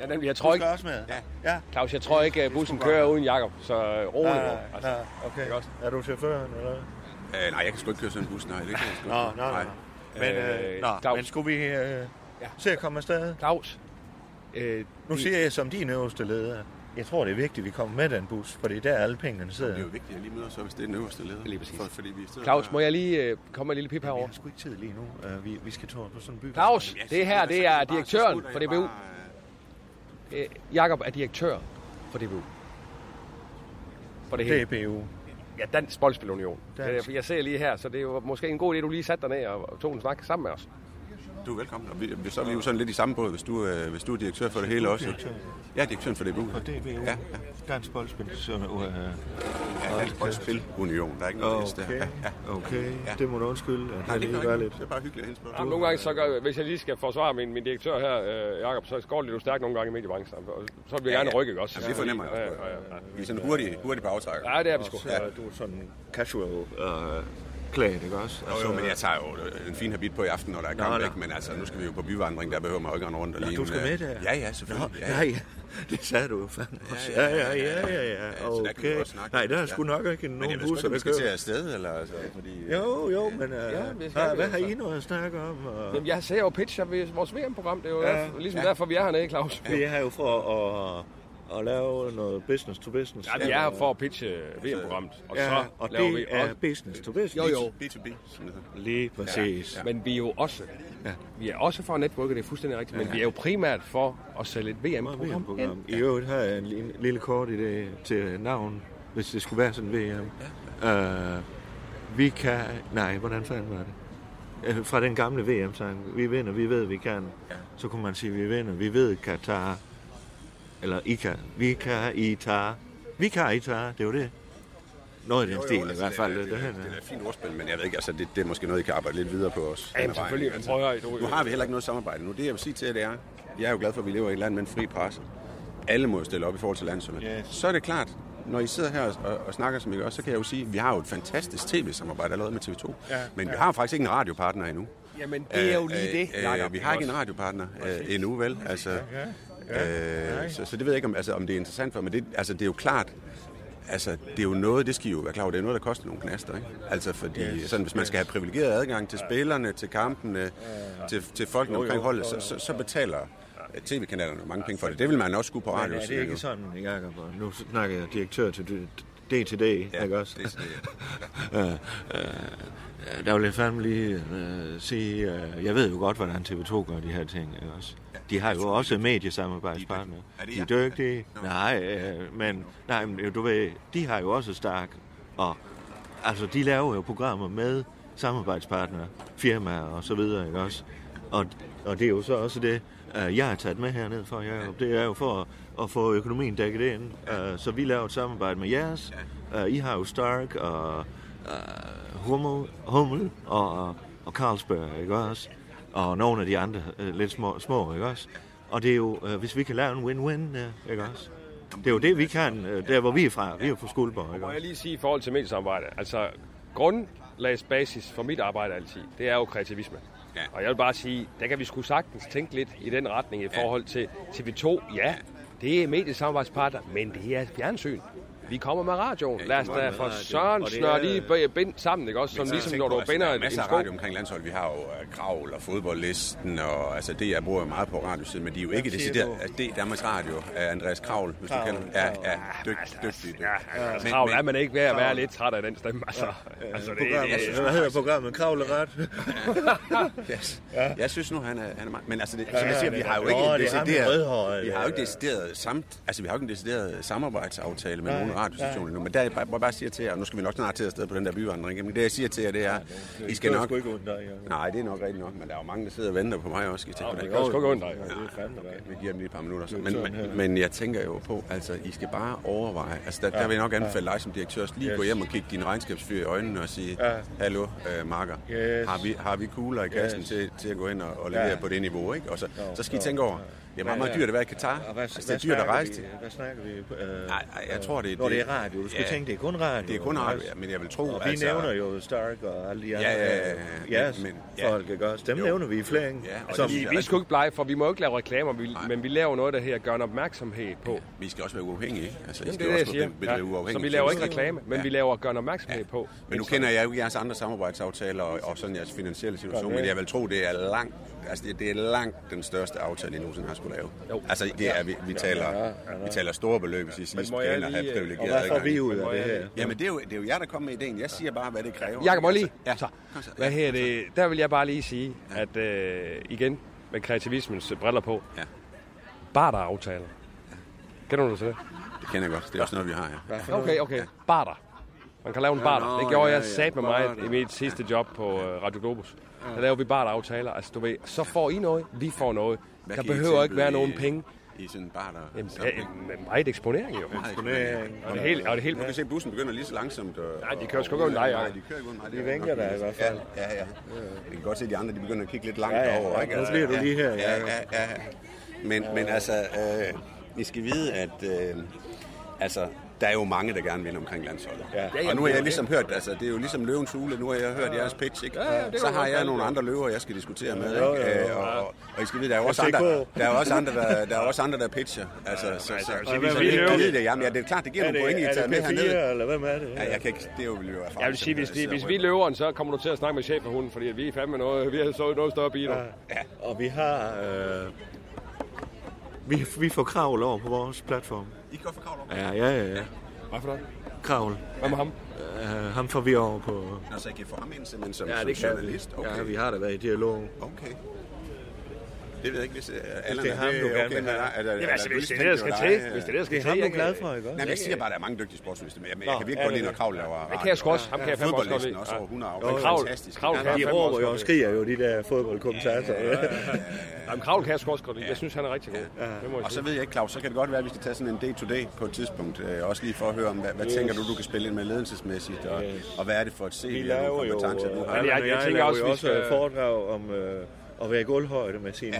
ja, nemlig, jeg Du tror skal ikke... også med? Ja. ja. Claus, jeg tror ikke, at bussen kører uden Jakob, så øh, rolig Nej, nej, Altså, nej, okay. Er du chaufføren, eller? Øh, nej, jeg kan sgu ikke køre sådan en bus, nej. Det kan jeg sgu Nå, ikke. nå, nå. Men, øh, Øh, nå, Claus. men skulle vi øh, se at komme afsted? Claus, øh, Nu siger jeg som din øverste leder, jeg tror, det er vigtigt, at vi kommer med den bus, for det er der alle pengene sidder. Det er jo vigtigt, at jeg lige møder så, hvis det er den øverste leder. Lige præcis. For, fordi vi sidder Claus, må jeg lige øh, komme med en lille pip Vi herover? har sgu ikke tid lige nu. Uh, vi, vi skal tage på sådan en by. Claus, Ja, det her, så det er direktøren for jeg DBU. bare, øh, Jakob er direktør for DBU. For det hele. DBU. Ja, Dansk Boldspilunion. Dansk. Det er- Jeg ser lige her, så det er jo måske en god idé, du lige satte dig ned og og tog en snak sammen med os. Du er velkommen. Og vi, så er vi jo sådan lidt i samme båd, hvis du, øh, hvis du er direktør for det hele også. direktør. Jeg er direktør for DBU. For DBU. Ja, ja. Dansk Boldspil. Så, uh, Ja, Dansk Boldspil Union. Der er ikke noget okay. der. Okay, Ja, ja. okay. Ja. Det må du undskylde, at Nej, jeg det lige lidt. Det er bare hyggeligt at hilse på. Jamen, nogle gange, så gør, hvis jeg lige skal forsvare min, min direktør her, øh, Jakob, så går det lidt stærkt nogle gange i mediebranchen. Og Så vil vi gerne rykke, ikke også? Jamen, det fornemmer jeg Ja, også. ja, ja. Vi er sådan hurtigt, hurtigt på aftrækker. Ja, det er vi sgu. Så er du sådan casual uh, klædt, ikke også? Jo, jo, men jeg tager jo en fin habit på i aften, når der er kamp, ikke? Men altså, nu skal vi jo på byvandring, der behøver man jo ikke rundt og Nå, lige... du skal med der? Ja, ja, selvfølgelig. Nå, Ja, ja, ja. Det sagde du jo fandme også. Ja, ja, ja, ja, ja. så der kan vi Okay. snakke. Nej, der er sgu Ja. nok ikke Men jeg nogen ved sgu busser, ikke, om der vi skal til kører. afsted, eller altså, fordi... Jo, jo, men uh, Ja, ja, hvad, hvad har altså. I noget at snakke om? Og, Jamen, jeg ser jo pitcher ved vores VM-program. Det er jo Ja. derfor, ligesom derfor, vi er hernede, Claus. Vi er her jo for at, at lave noget business to business. Ja, vi er her for at pitche VM-programmet, og Ja, så og laver det vi er også... business to business. Jo, jo. B2B, som det hedder. Lige præcis. Ja, Men vi er jo også, Ja. vi er også for at netværke, det er fuldstændig rigtigt, men vi er jo primært for at sælge et VM-program. VM-program. I øvrigt har jeg en lille, lille kort idé til navn, hvis det skulle være sådan en VM. Ja. Uh, vi kan... Nej, hvordan fanden var det? Øh, Fra den gamle VM-sang. Vi vinder, vi ved, vi kan. Ja. Så kunne man sige, vi vinder, vi ved, Katar. Eller I kan. Vi kan, I tager. Vi kan, I tager. Det er jo det. Noget i den stil i hvert fald. altså, Det, Det, det, her. det, det er et fint ordspil, men jeg ved ikke, altså, det, det er måske noget, I kan arbejde lidt videre på os. Ja, selvfølgelig. Du- Nu har vi heller ikke noget samarbejde nu. Det, jeg vil sige til jer, det er, jeg er jo glad for, at vi lever i et land med en fri presse. Alle må stille op i forhold til landsholdet. Yes. Så er det klart, når I sidder her og, og snakker, som I gør, så kan jeg jo sige, at vi har jo et fantastisk tv-samarbejde allerede med TV2. Ja, men vi har faktisk ikke en radiopartner endnu. Jamen, det er jo lige det, Øh, øh, vi har ikke en radiopartner øh, endnu, vel? Altså, øh, så, så det ved jeg ikke, om, altså, om det er interessant for, men det, altså, det er jo klart, altså, det er jo noget, det skal I jo være klar over, det er noget, der koster nogle knaster, ikke? Altså, fordi yes, sådan, hvis man skal have privilegeret adgang til spillerne, til kampene, til, til folkene Jo, jo, omkring holdet, jo, så, jo. så, så betaler tv-kanalerne mange penge for det. Det vil man også skulle på radio. er det ikke sådan, Jacob? Nu snakker jeg direktør til D til D, Ja, ikke også? det er sådan, Øh, øh, der vil jeg fandme lige øh, sige, øh, jeg ved jo godt, hvordan TV2 gør de her ting, ikke også? De har jo også mediesamarbejdspartnere. Er De er dygtige. Nej, øh, men, nej, men du ved, de har jo også stærk, og altså, de laver jo programmer med samarbejdspartnere, firmaer og så videre, ikke også? Og, og det er jo så også det, øh, jeg har taget med herned for, Jacob. Det er jo for at, at få økonomien dækket ind. Øh, Så vi laver et samarbejde med jeres. Øh, I har jo Stark og øh, Hummel, Hummel og, og Carlsberg, ikke også? Og nogle af de andre øh, lidt små, små, ikke også? Og det er jo, øh, hvis vi kan lave en win-win, øh, ikke også? Det er jo det, vi kan, øh, der hvor vi er fra. Vi er jo fra Skuldborg, ikke Må jeg lige sige i forhold til mediesamarbejde, altså grundlagsbasis for mit arbejde altid, det er jo kreativisme. Ja. Og jeg vil bare sige, der kan vi sgu sagtens tænke lidt i den retning i forhold til TV2. Ja, det er mediesamarbejdspartner, men det er fjernsyn. Vi kommer med radioen. Lad os da for radio. søren Og det er- lige bind sammen, ikke også? Som ligesom når du altså, binder der er en, masser af radio omkring landshold. Vi har jo uh, Kravl og fodboldlisten, og altså, det jeg bruger meget på radiosiden, men de er jo ikke decideret. du? Altså, det er Danmarks Radio af Andreas Kravl, hvis du Kravl, kender Ja, Kravl. ja, dyg, dygtig. Ja, altså, men- er man ikke ved at være lidt træt af den stemme, altså. altså det, Programmet, det, hvad hedder programmet? Kravleret? Yes. Ja. Jeg synes nu, han er, han er meget... Men altså, det, som jeg siger, vi har jo ikke det er ham decideret... Vi har jo ikke ja. decideret samt... Altså, vi har jo ikke en decideret samarbejdsaftale med nogle radiostationer nu. Men der, jeg bare, bare siger til jer, og nu skal vi nok snart til at sted på den der byvandring, men det jeg siger til jer, det er, I skal nok... ikke dig. Nej, det er nok rigtigt nok, men der er jo mange, der sidder og venter på mig også. I tænke på det gør sgu ikke ondt dig. Fandme rigtigt. Vi giver dem lige et par minutter. Så. Men, men, men jeg tænker jo på, altså, I skal bare overveje. Altså, der, der vil jeg nok anbefale dig som direktør lige Yes. gå hjem og kigge din regnskabsfyr i øjnene og sige, Ja. hallo, øh, Marker, Yes. har, vi, har vi kugler i kassen Yes. til, til at gå ind og, og levere Ja. på det niveau, ikke? Og så, så skal I tænke over, det er meget, meget dyrt at være i Katar. Og hvad, Altså, det hvad er dyrt at rejse til. Hvad snakker vi? Øh, Nej, nej, jeg tror, det er... Når det er radio. Du skal Ja. tænke, det er kun radio. Det er kun radio, ja, men jeg vil tro, Og vi altså... nævner jo Stark og alle de andre. Ja, ja, ja, ja. Yes, Men- men- folk, ikke også? Dem Jo. nævner vi i flæng. Ja, og som, det- Vi, vi er sgu ikke blege, for vi må jo ikke lave reklamer, vi, men vi laver noget, der her gør en opmærksomhed på. Vi skal også være uafhængige? Altså, I Jamen, skal det er det, jeg også siger. bedrive Ja. uafhængig Så vi laver ikke reklame, men Ja. vi laver gør en opmærksomhed på. Men nu kender jeg jo ikke jeres andre samarbejdsaftaler og, og sådan jeres finansielle situation, men jeg vil tro, det er langt, altså det, det er langt den største aftale, I nogensinde har skulle lave. Jo. Altså det er, vi, vi, taler, vi taler store beløb, hvis I må jeg ind og have øh, privilegeret og hvad får adgang. vi ud Men må af det jeg- her? Jamen det er, jo, det er jo jer, der kommer med ideen. Jeg siger bare, hvad det kræver. Jakob, må jeg lige? Ja, Så, hvad her det? Der vil jeg bare lige sige, at øh, igen med kreativismens briller på, Ja. barteraftaler. Kender du det til det? Det kender jeg godt. Det er også noget, vi har her. Okay, okay. Barter. Man kan lave en Ja, barter. Det gjorde ja, jeg ja. sat med mig i mit sidste job på øh, Radio Globus. Der lavede vi barteraftaler. Altså, du ved, så får I noget, vi får noget. Hvad Der behøver ikke være nogen penge. I sådan en bar, der... Jamen, ja, meget eksponering jo. Eksponering. Og det hele, og det hele Du kan se, at bussen begynder lige så langsomt. Og, Nej, de kører sgu ikke uden dig, Nej, ja. de kører ikke uden mig. De vinker der i hvert fald. Ja, ja, ja. Jeg kan godt se, at de andre de begynder at kigge lidt langt Ja, ja, over. ja, Altså, bliver du lige her, Ja, ja, ja. Men, men altså, øh, I skal vide, at øh, altså, der er jo mange, der gerne vil omkring landsholdet. Ja. Og nu har jeg ligesom hørt, altså det er jo ligesom løvens hule, nu har jeg hørt jeres pitch, ikke? Ja, ja, det kan Så har jeg nogle det. andre løver, jeg skal diskutere med, ikke? jo, jo. Øh, Og, og, og I skal vide, der er også andre, der er også andre, der, der, er også andre, der pitcher. Altså, så, så, så, sige, så, så vi det det, jamen, ja, det er klart, det giver Er nogle point, I det, er tager det med P4, hernede. eller hvem er det? Ja, jeg kan ikke, det er jo vil jo erfaring. Jeg vil sige, hvis, hvis vi er løveren, så kommer du til at snakke med cheferhunden, fordi vi er fandme noget, vi har så noget større biler. Ja. Og vi har... Øh, vi, vi får kravl over på vores platform. I kan godt få kravl over. Ja, ja, ja. ja. Hvad for noget? Kravl. Hvad med ham? Uh, ham får vi over på... Nå, så I kan få ham ind simpelthen som, Ja, som det vi. journalist? Okay. Ja, vi har da været i dialog. Okay. Det ved jeg ikke, hvis uh, Allan det er ham, du gerne okay vil med have. dig. Er der- Jamen er altså, hvis det er det, der skal det til, hvis det er det, der skal Det til. er ham, du er jeg glad for, ikke? Nej, men jeg siger bare, at der er mange dygtige sportsjournalister, men jeg, kan virkelig er godt det lide, når det? Kravl laver Det kan jeg sgu også. Ham kan jeg fandme også godt lide. også over 100 Men afsnit. Kravl- Fantastisk. Kravl Ja, kan De råber jo og skriger jo, de der fodboldkommentatorer. Jamen, Kravl kan jeg sgu også godt lide. Jeg synes, han er rigtig god. Det Og så ved jeg ikke, Claus, så kan det godt være, at vi skal tage sådan en day-to-day på et tidspunkt. øh, Også lige for at høre om, hvad, hvad tænker du, du kan spille ind med ledelsesmæssigt, og, og hvad er det for et CV, Vi og kompetencer, du har? Jeg- tænker også, vi skal- foredrag om øh, at være i gulvhøjde med sine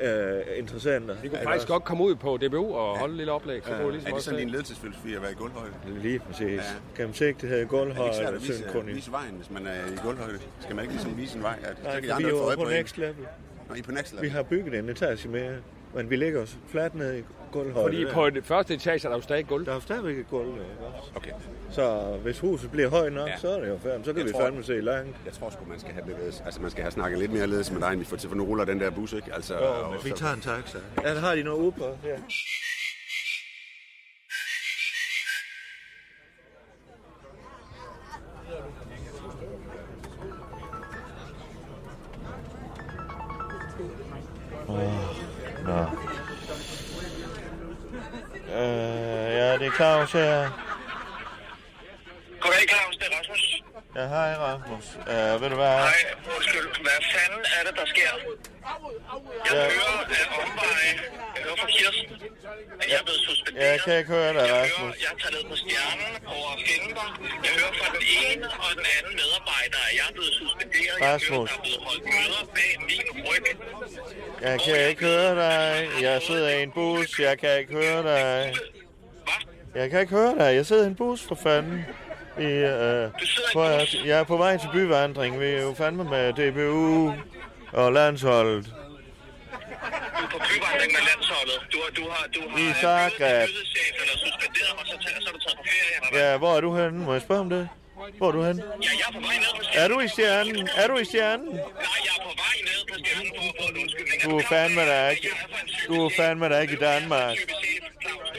øh, øh, interessenter. Vi kunne faktisk godt komme ud på DBU og holde et lille oplæg. Så kunne vi ligesom Er det også sådan se- ledelsesfilosofi at være i gulvhøjde? Lige præcis. Ja. Gennemsigtighed, Er det ikke svært gulvhøjde, at vise, vise vejen, hvis man er i gulvhøjde? Skal man ikke ligesom vise en vej? At, så Nej, kan de for vi andre er få jo på på en. next level. Nå, I er på next Vi level. har bygget en etage mere, men vi ligger os fladt ned i gulvhøjde. Fordi der. på det første etage er der jo stadig gulv. Der er jo stadigvæk et gulv, ikke også? Okay. Så hvis huset bliver højt nok, Ja. så er det jo færdigt. Så kan Jeg vi tror- fandme se langt. Jeg tror sgu, man skal have bevæget, altså man skal have snakket lidt mere ledelse med dig, end vi får til, for nu ruller den der bus, ikke? Altså, og Vi så- tager en taxa. Ja, der har de noget Uber. Ja. Nå. Øh, ja, det er Claus her. Goddag, Claus. Det er Rasmus. Ja, hej Rasmus. Øh, ved du hvad? Hej, undskyld. Hvad fanden er det, der sker? Jeg Ja. hører af omveje. Jeg hører fra Kirsten, at jeg er blevet suspenderet. Jeg kan ikke høre dig, Jeg hører, Rasmus. jeg er taget ned på stjernen over dig. Jeg hører fra den ene og den anden medarbejder, at jeg er blevet suspenderet. Jeg Rasmus. hører, der er blevet holdt møder bag min ryg. Jeg kan ikke høre dig. Jeg sidder i en bus. Jeg kan ikke høre dig. Hvad? Jeg kan ikke høre dig. Jeg sidder i en bus, for fanden. I, øh, på, jeg er på vej til byvandring. Vi er jo fandme med DBU og landsholdet. Du er på byvandring med landsholdet. Du har, du har, du har I Zagreb. eller suspenderet mig, så, tager- så er du taget på ferie, eller hvad? Ja, hvor er du henne? Må jeg spørge om det? Hvor er du henne? Ja, jeg er på vej ned på Er stjernen. du i stjernen? Er du i stjernen? Nej, jeg er på vej ned på stjernen for at få en undskyldning. Du er fandme da ikke. Du er fandme da ikke i Danmark.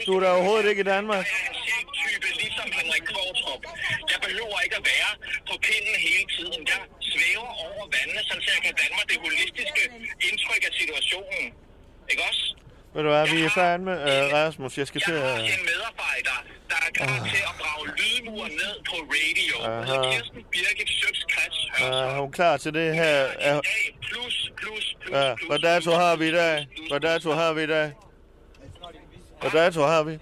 Du er da overhovedet ikke i Danmark. Ligesom Henrik Kvartrup. Jeg behøver ikke at være på pinden hele tiden. Jeg svæver over vandene, så jeg kan danne mig det holistiske indtryk af situationen. Ikke også? Ved du hvad, vi er fandme... Øh, Rasmus, jeg skal til Jeg har at... en medarbejder, der er klar til at brage lydmuren ned på radio. Aha. Kirsten Birgit Søks Krets Er hun klar til det her? Er, A plus, plus, plus, ja, hvad dato har vi i dag? Hvad dato har vi i dag? Hvad dato har vi?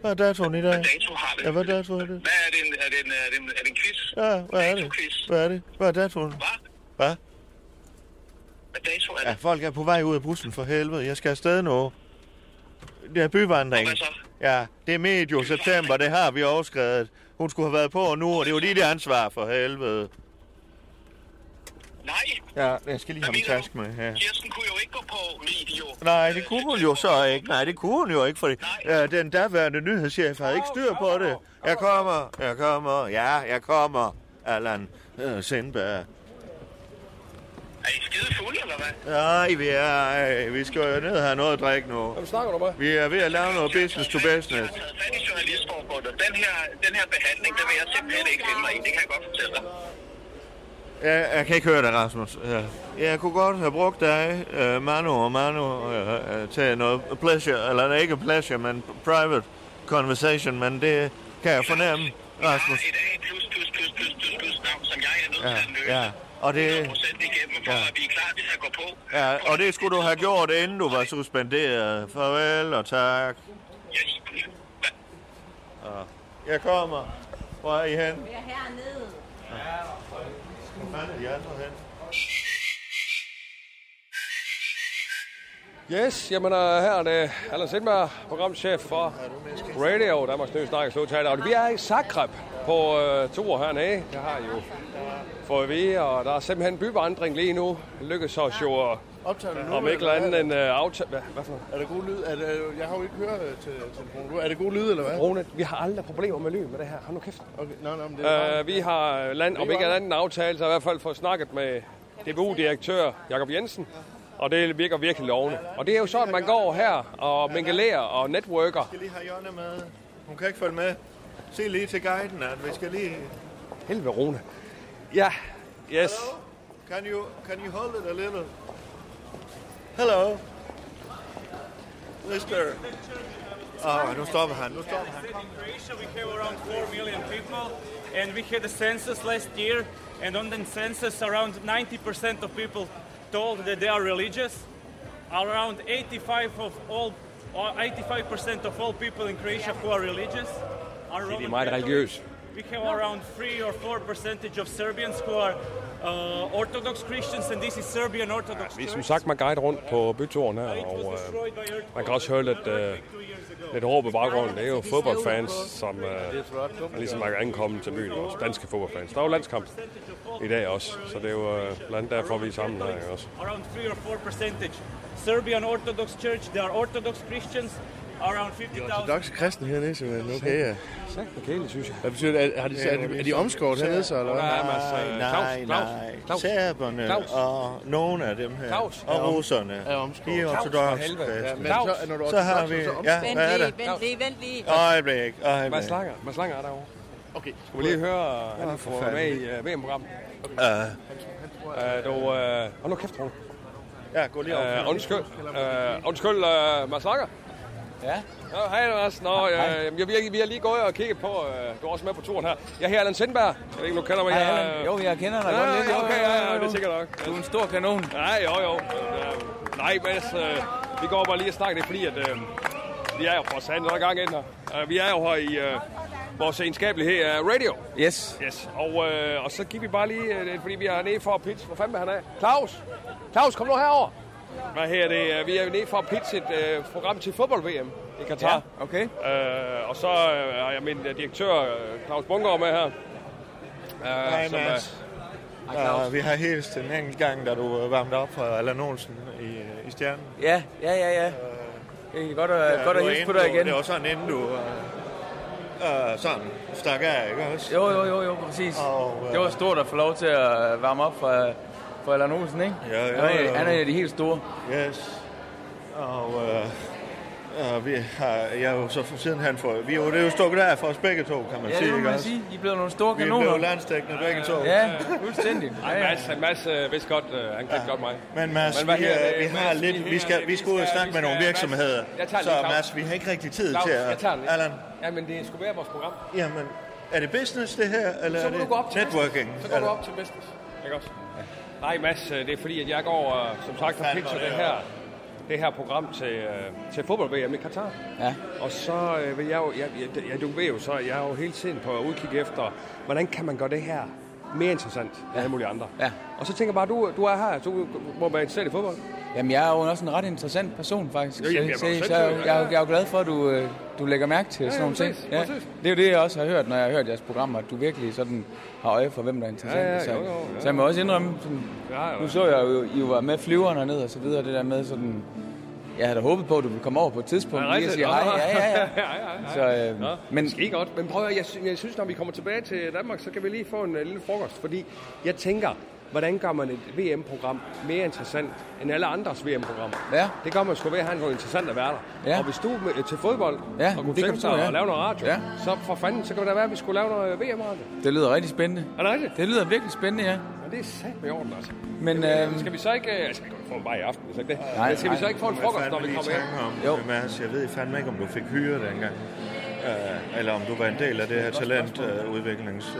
Hvad er datoen i dag? dato har vi? Ja, hvad dato er det? Hvad er det? En, er, det en, er, det en, er det en quiz? Ja, hvad er det? Hvad er det? Hvad er datoen? Hvad? Hvad? Hvad dato er Ja, det? folk er på vej ud af bussen for helvede. Jeg skal afsted nu. Det er byvandring. Og hvad så? Ja, det er medio september, det har vi overskrevet. Hun skulle have været på nu, og det er jo dit ansvar for helvede. Nej, Ja, jeg skal lige have min taske med her. Kirsten kunne jo ikke gå på video. Nej, det kunne hun jo så ikke. Nej, det kunne hun jo ikke, fordi ja, den daværende nyhedschef havde ikke styr på det. Jeg kommer, jeg kommer, ja, jeg kommer. Allan øh, Sindberg. Er I skide fulde, eller hvad? Nej, vi er, ej, vi skal jo ned og have noget at drikke nu. Hvem snakker du med? Vi er ved at lave noget business to Jeg business. har taget fat i journalistforbundet. Den her, den her behandling, den vil jeg simpelthen ikke finde mig i. Det kan jeg godt fortælle dig. Jeg, jeg kan ikke høre dig, Rasmus. Ja. Jeg kunne godt have brugt dig, uh, Manu og Manu, uh, uh, til noget pleasure, eller ikke pleasure, men private conversation, men det kan jeg fornemme, Rasmus. I dag plus, plus, plus, plus, plus, plus, navn, som jeg er nødt Ja, til at løse. ja. Og det, 100% igennem, for Ja. at vi er klar til at gå på. ja, og det skulle du have gjort, inden du var suspenderet. Farvel og tak. Yes. Ja. Jeg kommer. Hvor er I hen? Vi er hernede. Hvor fanden er de andre hen? Yes, jamen uh, her er det Allan Sindberg, programchef for Radio, Danmarks Nye Snakkes. Og vi er i Zagreb på uh, tur hernede. Det har jo fået at vide, og der er simpelthen byvandring lige nu. Det lykkedes os jo at Optager du nu? om ikke eller andet end uh, aftale... Hvad, hvad for noget? Er der god lyd? Er det, jeg har jo ikke hørt til telefonen. Er det god lyd, eller hvad? Rune, vi har aldrig problemer med lyd med det her. Hold nu kæft. Okay, nej, nej, men det er Uh, vi har land, om ikke andet en aftale, så i hvert fald fået snakket med DBU-direktør Jakob Jensen. Og det virker virkelig lovende. Og det er jo sådan, man går her og mingelerer og networker. Jeg skal lige have Jonna med. Hun kan ikke følge med. Se lige til guiden, at vi skal lige... Helvede, Rune. Ja, yes. Can you, can you hold it a little? Hello. Mister. Oh, Åh, nu stopper han. Nu stopper han. In Croatia, we have around 4 million people, and we had a census last year, and on the census, around 90% of people told that they are religious. Around 85 of all, uh, or 85% of all people in Croatia who are religious are Roman meget Catholics. religiøst. We have around 3 or 4 percentage of Serbians who are uh, Orthodox Christians, and this is Serbian Orthodox Vi er som Church. sagt med guide rundt på byturen her, og earthquake. man kan også høre lidt, ago. lidt råb i baggrunden. Det er jo fodboldfans, som er ligesom er ankommet til byen også. Danske fodboldfans. Der er jo landskamp i dag også, så det er jo øh, blandt andet derfor, vi er sammen her også. around 3 or 4 percentage. Serbian Orthodox Church, they are Orthodox Christians, around 50,000. ortodoxe kristne hernede, simpelthen. Okay, ja. Så kæleligt, synes jeg. Hvad betyder det? Er, har de, er, de, er de omskåret hernede, så, eller hvad? Er Nej, af... nej, Claus, nej. Claus, Serberne Claus. og nogle af dem her. Claus. Og russerne. Er omskåret. De er ortodoxe for helvede. kristne. Ja, så, når du Så har vi... Ja, Vent hvad er lige, det? vent lige, vent lige. Øjeblik, øjeblik. Mads Langer, Mads Langer er derovre. Okay. Skal vi lige høre, han fanden. med i uh, VM-programmet. Uh, Uh, du, uh, hold nu kæft, Rune. ja, gå lige over. Uh, undskyld, uh, undskyld uh, Mads Langer. Ja. Nå, hej Mads. Nå, uh, jeg, vi, har, vi har lige gået og kigget på, uh, du er også med på turen her. Jeg er her Allan Sindberg. Jeg ved ikke, om du kender mig. Hej, Jeg, Allan. Jo, jeg kender dig Ja, godt lidt. ja, Jo, okay, ja, ja, det er sikkert nok. Du er en stor kanon. Nej, jo, jo. Uh, nej, Mads, uh, vi går bare lige og snakker det, er fordi at, uh, vi er jo for der er gang ind her. Uh, vi er jo her i uh, vores egenskabelighed af radio. Yes. Yes, og, øh, og så gik vi bare lige, øh, fordi vi er nede for at pitche. Hvor fanden er han af? Claus! Claus, kom nu herover. Hvad her det? øh, Vi er jo nede for at pitche et øh, program til fodbold-VM i Katar. Ja, okay. Øh, og så øh, har jeg min øh, direktør, øh, Claus Bunker, med her. Øh, Hej, som, Mads. Uh, vi har hilst en enkelt gang, da du øh, varmede op for Allan Olsen i, øh, i Stjernen. Ja, ja, ja, ja. Det er godt at, Ja, godt at hilse på dig igen. Det var sådan, inden du uh, uh, sådan stak af, ikke også? Jo, jo, jo, jo, præcis. Og, øh, Det var stort at få lov til at varme op for, for Allan Olsen, ikke? Ja, ja, Han er, ja. han er en af de helt store. Yes. Og uh, uh, vi har, jeg er jo så sidenhen for, vi er jo, det er jo stukket af for os begge to, kan man Ja, sige, det må ikke man også? sige. I er blevet nogle store Vi er kanoner. blevet landstækkende begge to. Ja, fuldstændig. Ja, ja. Mads, Mads øh, vidste godt, øh, han kendte godt mig. Men Mads, Men vi, her, øh, vi har Mads, lidt, vi skal, vi skal ud og skal- snakke vi med nogle virksomheder. Mads, jeg tager Så. Mads, vi har ikke rigtig tid Claus, til jeg tager at... den. Allan, Ja, men det skulle være vores program. jamen, er det business det her, eller Så er det du gå op til networking? Så går du op til business. Ikke også? Nej, Mads, øh, det er fordi, at jeg går, øh, som sagt, og var det her, det her program til, øh, til fodbold-VM i Katar. Ja. Og så vil jeg jo, jeg, jeg, jeg, du ved jo så, jeg er jo hele tiden på udkig efter, hvordan kan man gøre det her mere interessant end alle mulige andre. Ja. Og så tænker jeg bare, du, du er her, du må være interesseret i fodbold. Jamen, jeg er jo også en ret interessant person, faktisk. Jo, jamen, jeg så, så, jeg, jeg, er jo- jeg er jo glad for, at du, du lægger mærke til Ja, sådan nogle ja, ting. Ja. præcis. Det er jo det, jeg også har hørt, når jeg har hørt jeres programmer, at du virkelig sådan har øje for, hvem der er interessant. Ja, ja, så, jo, jo, ja. så jeg må også indrømme, sådan, Ja, ja. nu så jeg jo, I var med flyveren hernede og så videre, det der med sådan, jeg havde da håbet på, at du ville komme over på et tidspunkt, Ja, lige og sige hej. nå. Ja, ja, ja. ja, ja, Så, ja. øh, Nå, men- skal godt. Men prøv at, jeg, jeg synes, når vi kommer tilbage til Danmark, så kan vi lige få en uh, lille frokost. Fordi jeg tænker, hvordan gør man et VM-program mere interessant end alle andres VM-programmer? Ja. Det gør man sgu ved at have noget interessant at være der. Ja. Og hvis du er til fodbold Ja, og kunne det tænke du, ja. at lave noget radio, Ja. så for fanden, så kan det da være, at vi skulle lave noget VM-radio. Det lyder rigtig spændende. Er det rigtigt? Det lyder virkelig spændende, ja. Men Det er sandt med orden, altså. Men, Jamen, øhm, Skal vi så ikke... Jeg skal ikke få en bare i aften, hvis ikke det. Nej, Men skal vi så nej. ikke få en frokost, når vi kommer hjem? om, Mads, jeg ved fandme ikke, om du fik hyre dengang. Uh, eller om du var en del af det her talentudviklings...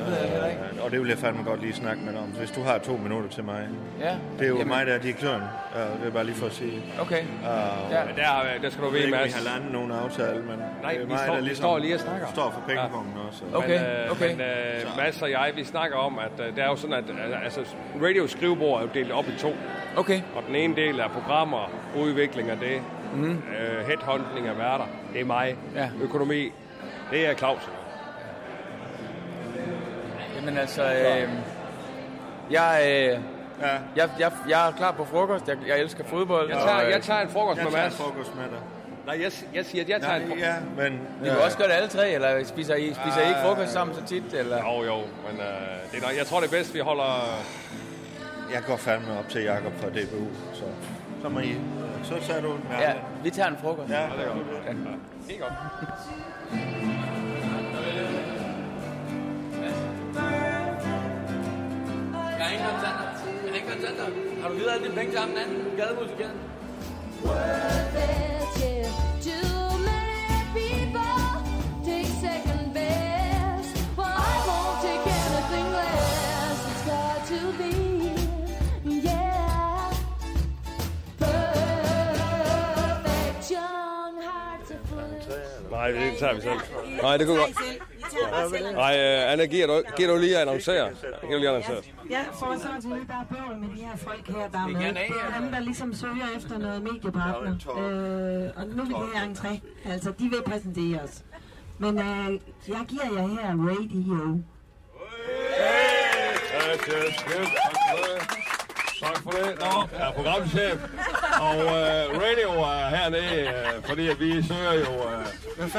Uh, uh, uh, og det vil jeg fandme godt lige snakke med dig om, hvis du har to minutter til mig. Ja. Det er jo Jamen. mig, der er direktøren. Uh, det er bare lige for at sige. Okay. Uh, Ja. Men der, der skal du ved om vi Mads. har landet nogen aftale, men Nej, det er vi mig, står- der vi ligesom står lige og snakker. står for pengepunkten også. men, øh, Men øh, Mads og jeg, vi snakker om, at øh, det er jo sådan, at øh, altså, radio skrivebord er jo delt op i to. Okay. Og den ene del er programmer, udvikling af det, Mhm. øh, headhunting af værter, det er mig. Ja. Økonomi, det er Claus. Jamen altså, øh, jeg, øh, ja. jeg, jeg, jeg er klar på frokost. Jeg, jeg elsker fodbold. Jeg tager, og, øh, jeg tager en frokost Jeg med tager Mads. en frokost med dig. Nej, jeg, jeg siger, at jeg tager Nej, en frokost. ja, men... Vi kan også gøre det alle tre, eller spiser I, spiser I ikke frokost sammen så tit? Eller? Jo, jo, men øh, det er jeg tror, det er bedst, vi holder... Jeg går fandme op til Jakob fra DBU, så, så må I... Så tager du en Ja, vi tager en frokost. Ja, det er godt. Ja. Helt godt. Jeg har du givet alle dine penge til ham den anden gademusikant? Nej, det tager vi selv. Nej, det kunne godt. Nej, øh, Anna, giver du, giver du lige at annoncere? Giver du lige at annoncere? Ja, for så til der er bøvl med de her folk her, der er med. Det er dem, der ligesom søger efter noget mediepartner. Øh, og nu vil de have entré. Altså, de vil præsentere os. Men øh, jeg giver jer her radio. Yes, yes, yes. Tak for det. Nå, jeg er programchef. Og øh, radio er hernede, øh, fordi at vi søger jo øh,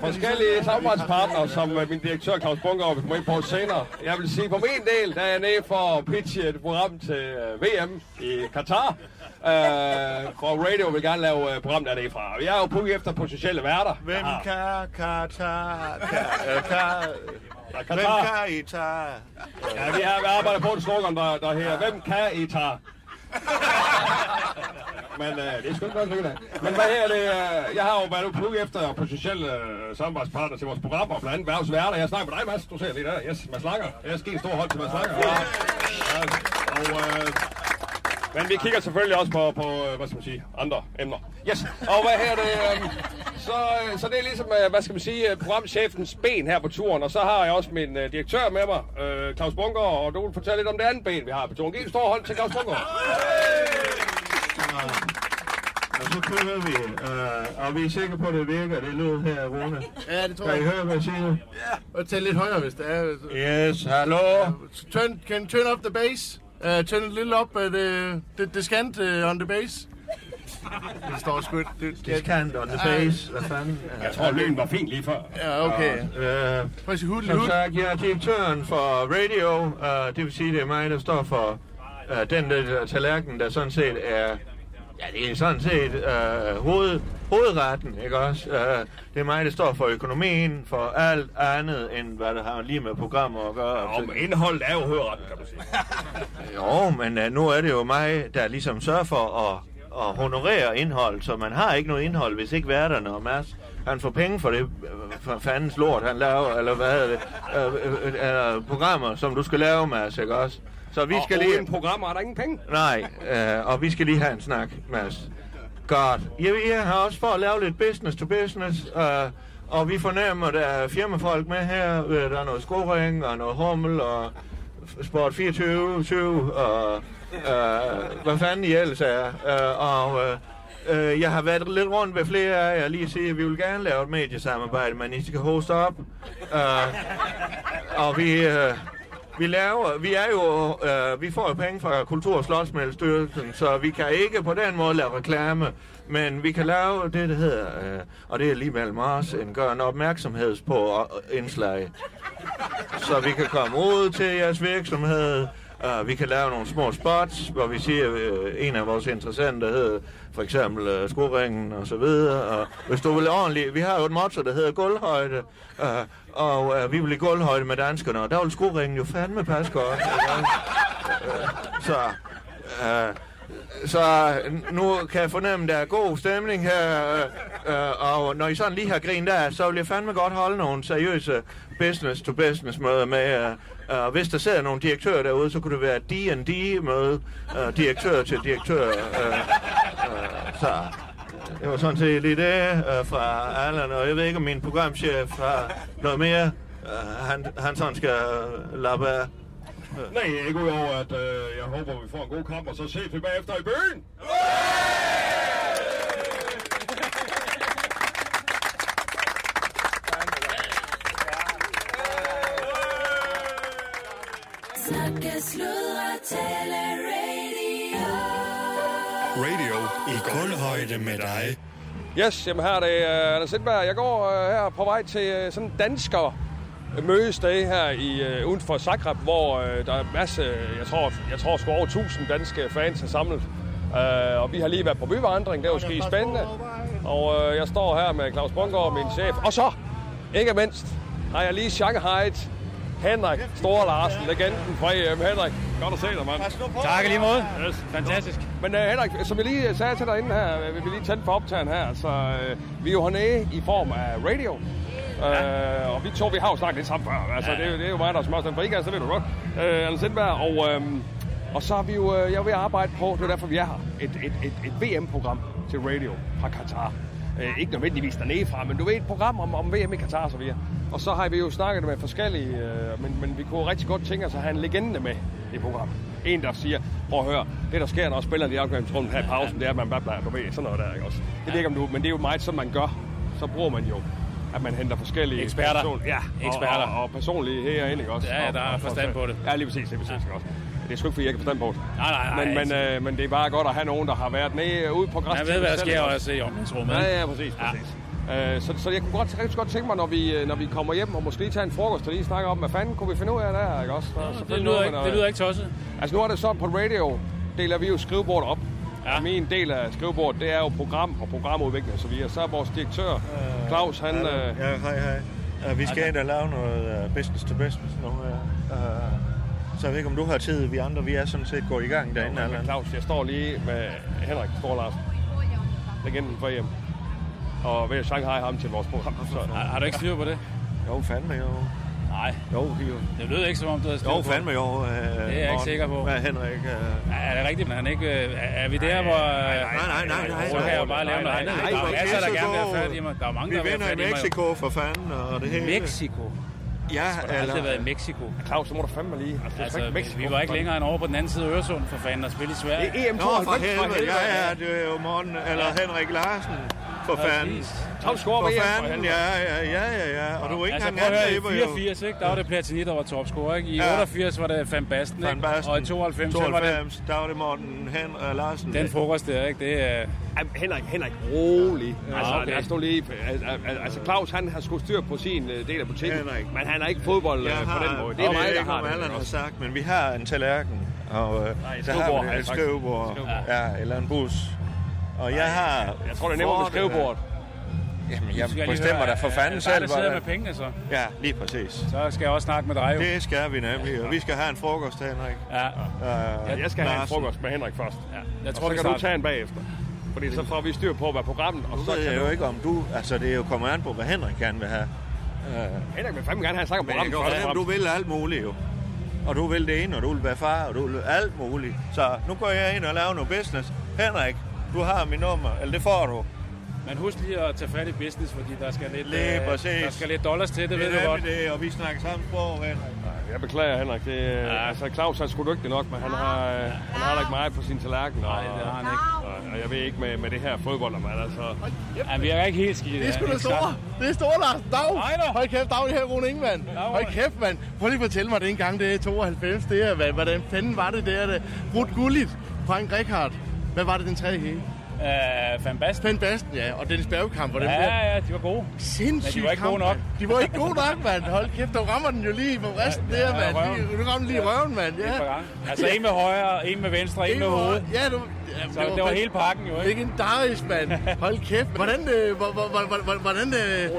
forskellige samarbejdspartnere, som øh, min direktør Claus Bunker vil komme ind på senere. Jeg vil sige, på min del, der er jeg nede for at pitche et program til øh, VM i Katar. Øh, for radio vil gerne lave øh, program dernede fra. Jeg er jo på efter potentielle værter. Hvem kan, kan, kan Hvem kan I tage? Ja, vi har vi arbejder på et slogan, der, der her. Hvem kan I tage? Men øh, det er sgu ikke godt af. Men hvad her det? Øh, jeg har jo været på efter potentielle øh, samarbejdspartner til vores programmer, blandt andet Værvs Værter. Jeg snakker med dig, Mads. Du ser lige der. Yes, Mads Langer. Jeg skal en stor hold til Mads Langer. Ja. Ja, og, øh, men vi kigger selvfølgelig også på, på øh, hvad skal man sige, andre emner. Yes, og hvad her det? Øh, så, øh, så det er ligesom, øh, hvad skal man sige, programchefens ben her på turen. Og så har jeg også min øh, direktør med mig, øh, Claus Bunker, og du vil fortælle lidt om det andet ben, vi har på turen. Giv en stor hånd til Claus Bunker. Og så kører vi, øh, og vi er sikre på, at det virker. Det lyder her, Rune. Ja, det tror Kan I jeg. høre, hvad jeg siger? Og tæl lidt højere, hvis det er. Yes, hallo? Turn, can you turn up the bass? Uh, turn a little up uh, the, the, the scant uh, on the bass. Det står sgu ikke. Det, Discount on the base. Hvad fanden? Jeg tror, lyden var fin lige før. Ja, okay. Øh, Prøv at sige hud, som hud. sagt, jeg er direktøren for radio. Uh, det vil sige, det er mig, der står for uh, den der tallerken, der sådan set er... Ja, det er sådan set uh, hoved, hovedretten, ikke også? Uh, det er mig, der står for økonomien, for alt andet, end hvad der har lige med programmer at gøre. Og men indholdet er jo hovedretten, kan man sige. Jo, men uh, nu er det jo mig, der ligesom sørger for at, at honorere indhold, så man har ikke noget indhold, hvis ikke værterne og Mads, han får penge for det øh, for fandens lort, han laver, eller hvad hedder det, øh, øh, øh, programmer, som du skal lave, Mads, ikke også? Så vi Og skal lige... uden programmer er der ingen penge. Nej, øh, og vi skal lige have en snak, Mads. Godt. Jeg, jeg har også for at lave lidt business to business, øh, og vi fornemmer, at der er firmafolk med her. Øh, Der er noget skoring og noget hummel og Sport 24, 7 og øh, hvad fanden I ellers er. Øh, og øh, øh, jeg har været lidt rundt ved flere af jer lige sige, at vi vil gerne lave et mediesamarbejde, men I skal hoste op. Øh, og vi... Øh, vi laver, vi er jo, øh, vi får jo penge fra Kultur- og Slotsmælstyrelsen, så vi kan ikke på den måde lave reklame, men vi kan lave det, der hedder, øh, og det er lige mellem os, en gør en opmærksomhed på øh, indslag. Så vi kan komme ud til jeres virksomhed, Uh, vi kan lave nogle små spots, hvor vi siger, uh, en af vores interessante hedder for eksempel uh, skoringen og så videre. Og hvis du vil ordentligt, vi har jo et motto, der hedder gulvhøjde, uh, og uh, vi vil i gulvhøjde med danskerne, og der vil skoringen jo fandme passe godt. Uh, så, uh, så nu kan jeg fornemme, at der er god stemning her, øh, øh, og når I sådan lige har grinet der, så vil jeg fandme godt holde nogle seriøse business-to-business møder med. Øh, øh, hvis der sidder nogle direktører derude, så kunne det være D&D-møde, øh, direktør til direktør. Øh, øh, så det var sådan set lige det øh, fra Allan, og jeg ved ikke, om min programchef har noget mere, øh, han, han sådan skal øh, lappe af. Nej, ikke udover, at øh, jeg håber, vi får en god kamp, og så ses vi bagefter i byen. Snakke, sludre, tale, radio. Radio i kulhøjde med dig. Yes, jamen her er det uh, Anders Sindberg. Jeg går uh, her på vej til uh, sådan en dansker mødested her i uh, uden for Zagreb, hvor uh, der er en masse, jeg tror, jeg tror sgu over 1000 danske fans er samlet. Uh, og vi har lige været på byvandring, det var skide spændende. Og uh, jeg står her med Claus Bungård, min chef. Og så, ikke mindst, har jeg lige Shanghai Henrik Store Larsen, legenden fra EM. Henrik, godt at se dig, mand. Tak lige måde. Yes. Fantastisk. Men uh, Henrik, som jeg lige sagde til dig inden her, øh, vi vil lige tænde for optagen her, så uh, vi er jo hernede i form af radio. Ja. Uh, og vi to, vi har jo snakket lidt sammen før. Altså, ja. det, er, jo- det er jo mig, der er smørst den for IKAS, så ved du godt. Uh, Anders Sindberg, og, um, og så er vi jo, uh, jeg er ved at arbejde på, det er derfor, vi er her, et, et, et, et VM-program til radio fra Katar. Uh, ikke nødvendigvis dernede fra, men du ved, et program om, om VM i Katar og så videre. Og så har vi jo snakket med forskellige, uh, men, men vi kunne rigtig godt tænke os at have en legende med i programmet. En, der siger, prøv at høre, det der sker, når spillerne i afgangensrummet her i pausen, det er, at man bare bliver, du ved, sådan noget der, ikke også? Det ved ikke, om du, men det er jo meget sådan, man gør. Så bruger man jo, at man henter forskellige Eksperter. person, ja, Eksperter. Og, og, og personlige herinde, ikke også? Ja, ja, der er forstand på det. Ja, lige præcis, lige præcis, ikke også? Det er sgu ikke, fordi jeg har forstand på det. Nej, nej, nej, Men, men, øh, men det er bare godt at have nogen, der har været nede ude på græs. Man ved, hvad der sker også i omklædningsrummet, Ja, ja, præcis, præcis. Øh, så, så jeg kunne godt, rigtig godt tænke mig, når vi, øh, når vi kommer hjem og måske lige tage en frokost og lige snakke om, hvad fanden kunne vi finde ud af der, ikke også? Så det lyder ikke- det lyder ikke tosset. Altså nu er det så på radio, deler vi jo skrivebordet op. Ja. Og min del af skrivebordet, det er jo program og programudvikling og så videre. Så er vores direktør, Claus, han... Hallo. Øh, Ja, hej, hej. Uh, vi skal ind og lave noget uh, business to business nu. Uh, så jeg ved ikke, om du har tid. Vi andre, vi er sådan set gået i gang derinde. Allan. Claus, jeg står lige med Henrik Stor Larsen, legenden for hjem. Og ved at Shanghai ham til vores program. Så, Har, har du ikke styr på det? Jo, fandme jo. Nej. Jo, jo. Det lød ikke, som om du havde styr Jo, fandme jo. Uh, Det er jeg ikke sikker på. Hvad Henrik? Uh... Er det rigtigt, men han ikke... øh, Er vi der, hvor... Nej, nej, nej, nej. Så kan jeg jo bare lave noget andet. Der er masser, der gerne vil have fat i mig. Der er mange, Vi der vil have vinder i fat i mig. Mexico for fanden, og det hele. Mexico? Ja, Jeg har aldrig været i Mexico. Claus, så må du fandme lige. Altså, vi var ikke længere end over på den anden side af Øresund for fanden og spille i Sverige. Det er EM Nå, for helvede. Ja, ja, det er jo Morten, eller Henrik Larsen. For fanden. Tom scorer For fanden, ja, ja, ja, ja, ja. Og du er ikke altså, engang angriber, i jo. 84, ikke? der var det Platini, der var topscorer. Ikke? I Ja. 88 var det Van Basten, Van? Basten. og i 92, så var det 92, der var det Morten Hen, uh, Larsen. den frokost der. Ikke? Det er... Jamen, Henrik, Henrik, rolig. Ja, altså, okay. lad os nu lige... al- al- Altså, Claus, han har sgu styr på sin øh, del af butikken. Henrik. Men han er ikke fodbold Jeg øh, på den måde. Det er jeg mig, der har det. Ikke har også? sagt, men vi har en tallerken. Og øh, Nej, der har jeg et. Skrivebord. Ja, eller en bus. Og jeg har... Jeg tror, det er nemmere med skrivebord. Jamen, Du jeg bestemmer da for fanden selv. dig, der sidder med pengene, så. Ja, lige præcis. Så skal jeg også snakke med dig, jo. Det skal vi nemlig, og vi skal have en frokost, Henrik. Ja. Uh, Jeg skal have en frokost med Henrik først. Ja, jeg tror, og vi så kan du starter. tage en bagefter. Fordi så får vi styr på, hvad programmet... Og Nu så ved jeg du... jo ikke, om du... Altså, det er jo kommer an på, hvad Henrik gerne vil have. Uh, Henrik vil fandme gerne have sagt om men jeg programmet du vil alt muligt jo. Og du vil det ene, og du vil være far, og du vil alt muligt. Så nu går jeg ind og laver noget business. Henrik, du har mit nummer, eller det får du. Men husk lige at tage fat i business, fordi der skal lidt, Lige øh, der skal lidt dollars til, det, ved det du er godt. det, og vi snakker samme sprog, Henrik. Jeg beklager, Henrik. Det, ja. Altså, Claus er sgu dygtig nok, men han har, øh, han har ikke meget på sin tallerken. Og, Nej, det har han ikke. Og, og jeg ved ikke med, med det her fodbold, men altså... Ja, vi er ikke helt skidt. Det er sgu da store. Det er store, Lars. Dag. Hej da. Hold kæft, dag her, Rune Ingemann. Hold kæft, mand. Prøv lige at fortælle mig, det engang det er 92. Det er, hvad, hvordan fanden var det der? Det? Ruth Gullit, Frank Rikard. Hvad var det den tredje hele? Uh, Van Basten. Van Basten, ja. Og Dennis Bergkamp. Og dem Ja, der. ja, de var gode. Sindssygt Men de var ikke kamp, gode nok. mand. De var ikke gode nok, mand. Hold kæft, du rammer den jo lige på resten Ja, der, ja, mand. røven. Lige- Du rammer lige røven, mand. Et Ja. Altså en med højre, en med venstre, en med med hovedet. Ja, du... Ja, Så det var hele pakken jo, ikke? Legendarisk, mand. Hold kæft. Hvordan... Øh, hvor- hvor- hvor- hvor- hvor- hvordan øh,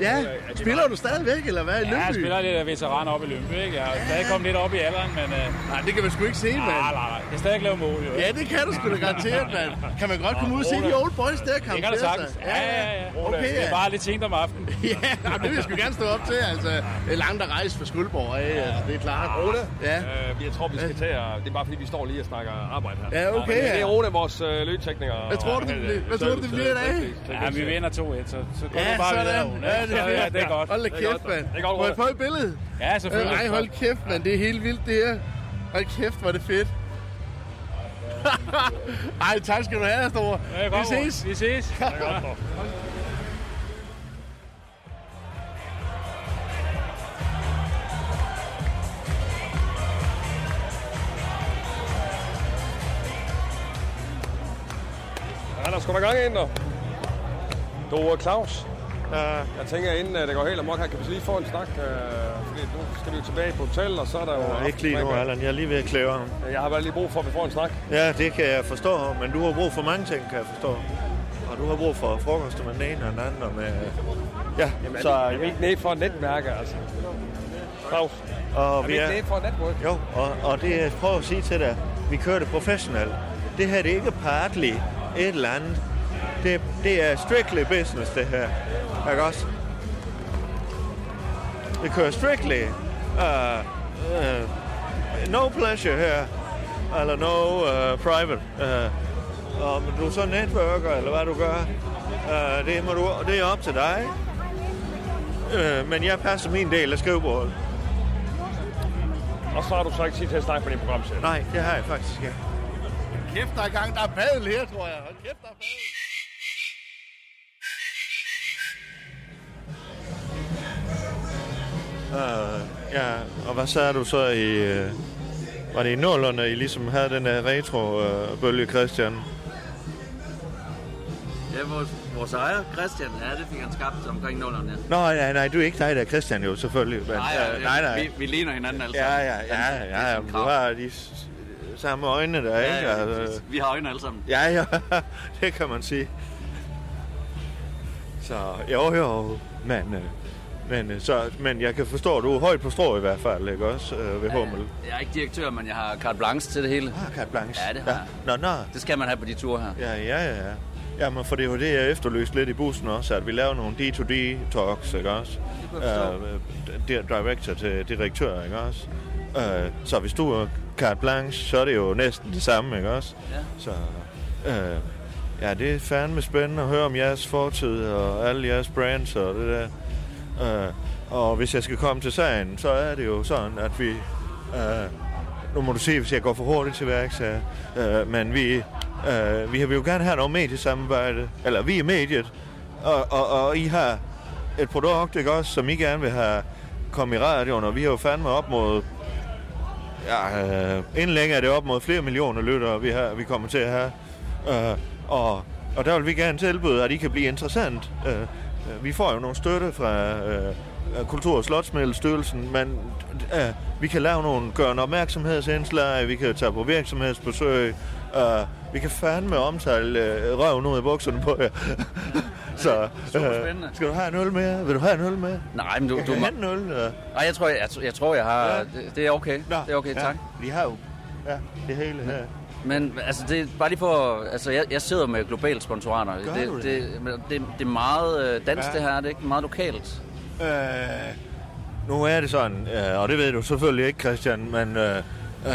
ja, spiller du stadigvæk, eller hvad? I Ja, Lyngby? jeg spiller lidt af veteran op i Lønby, ikke? Jeg er stadig kommet lidt op i alderen, men... Uh... Nej, det kan man sgu ikke se, mand. Nej, nej, nej. Jeg kan stadig ikke lave mål, jo. Ja, det kan du sgu da garanteret, mand. Kan man godt komme ud og se de old boys der, Det kan du sagtens. Ja, ja, ja. Okay, Det er ja. bare lidt sent om aftenen. Ja, det vil jeg sgu gerne stå op til. Altså, det er langt at rejse fra Skuldborg af, altså, det er klart. Rune? Ja. Øh, jeg tror, vi skal til at... Det er bare fordi, vi står lige og snakker arbejde her. Ja, okay, øh, ja. Det er Rune, vores øh, lydtekniker. Hvad tror du, det bliver- hvad tror du, det bliver i dag? Ja, vi vinder 2-1, så, så går Ja, det bare sådan. videre. Rune, Ja, det er ja, det er godt. Hold da kæft, mand. Er Må jeg få et billede? Ja, selvfølgelig. Øh, Ej, hold kæft, mand. Det er helt vildt, det her. Hold kæft, hvor er det fedt. Ej, tak skal du have, Store. Ja, Vi godt, ses. Vi ses. Er godt. Ja, der skulle der gang ind, der. Du, øh, Claus. Jeg tænker, inden øh, det går helt amok her, kan vi lige få en snak? Øh, fordi nu skal vi jo tilbage på hotel, og så er der jo... Ja, ikke lige nu, Allan. Jeg er lige ved at klæve ham. Jeg har bare lige brug for, at vi får en snak. Ja, det kan jeg forstå, men du har brug for mange ting, kan jeg forstå. Og du har brug for frokost med den ene og den anden. Og med... Ja, Jamen, så... er vi ikke nede for et netværk, altså? Claus, Og er vi ikke nede for et netværk? Jo, og, og det jeg prøver at sige til dig, vi kører det professionelt. Det her det er ikke partly et eller andet. Det, det er strictly business, det her. Ikke også? Vi kører strictly. Uh, uh, no pleasure her. Eller no uh, private. Uh, om du så networker, eller hvad du gør, uh, det, må du, det er op til dig. Uh, men jeg passer min del af skrivebordet. Og så har du så ikke tid til at snakke på din program selv. Nej, det har jeg faktisk ikke. Kæft, der er gang. Der er padel her, tror jeg. Hold kæft, der er padel. Uh, ja, og hvad sagde du så i... Uh, var det i nullerne, I ligesom havde den der retro-bølge, Christian? Ja, vores, vores ejer, Christian, ja, det fik han skabt omkring nullerne. Ja. Nå, nej, nej, du er ikke dig, der er Christian jo, selvfølgelig. Men, Nej, ja, øh, nej, nej. Vi, vi ligner hinanden alle Ja, sammen. ja, ja, ja, ja, sådan du har de samme øjne der, Ja, ikke? ja, Altså. Vi har øjne alle sammen. Ja, ja, det kan man sige. Så, jo, jo, men, øh, men, øh, så, men jeg kan forstå, at du er højt på strå i hvert fald, ikke også, øh, ved Hummel? Jeg er ikke direktør, men jeg har carte blanche til det hele. Ah, carte blanche. Ja, det har Ja. Nå, nå. Det skal man have på de ture her. Ja, ja, ja. ja. Jamen, for det var det, jeg efterløste lidt i bussen også, at vi laver nogle D2D-talks, ikke også? forstå. Uh, director til direktør, ikke også? Uh, så hvis du er carte blanche, så er det jo næsten det samme, ikke også? Ja. Så, uh, ja, det er fandme spændende at høre om jeres fortid og alle jeres brands og det der. Øh, og hvis jeg skal komme til sagen, så er det jo sådan, at vi... Øh, nu må du se, hvis jeg går for hurtigt til værks her. Øh, men vi, øh, vi vil jo gerne have noget mediesamarbejde. Eller vi er mediet. Og, og, og I har et produkt, ikke også, som I gerne vil have komme i radioen. Og vi har jo fandme op mod... Ja, øh, inden længe er det op mod flere millioner lyttere, vi, har, vi kommer til at have. Øh, og, og der vil vi gerne tilbyde, at I kan blive interessant. Øh, vi får jo nogle støtte fra uh, Kultur- og Slotsmiddelstyrelsen, men uh, vi kan lave nogle gøre en opmærksomhedsindslag, vi kan tage på virksomhedsbesøg, uh, vi kan fandme omtale uh, røven ud af bukserne på jer. Så øh, skal du have en øl med? Vil du have en øl med? Nej, men du... Du kan må- hente en øl. Ja. Nej, jeg tror, jeg, jeg, jeg, tror, jeg har... Ja. Det, det er okay. Nå, det er okay, ja, tak. Vi har jo ja, det hele her. Men altså, det er bare lige for... Altså, jeg, jeg sidder med globale sponsorater. Gør det, du det? det, men det, det er meget øh, dansk, Ja. det her. Det er ikke meget lokalt. Øh, nu er det sådan, øh, og det ved du selvfølgelig ikke, Christian, men... Øh, øh,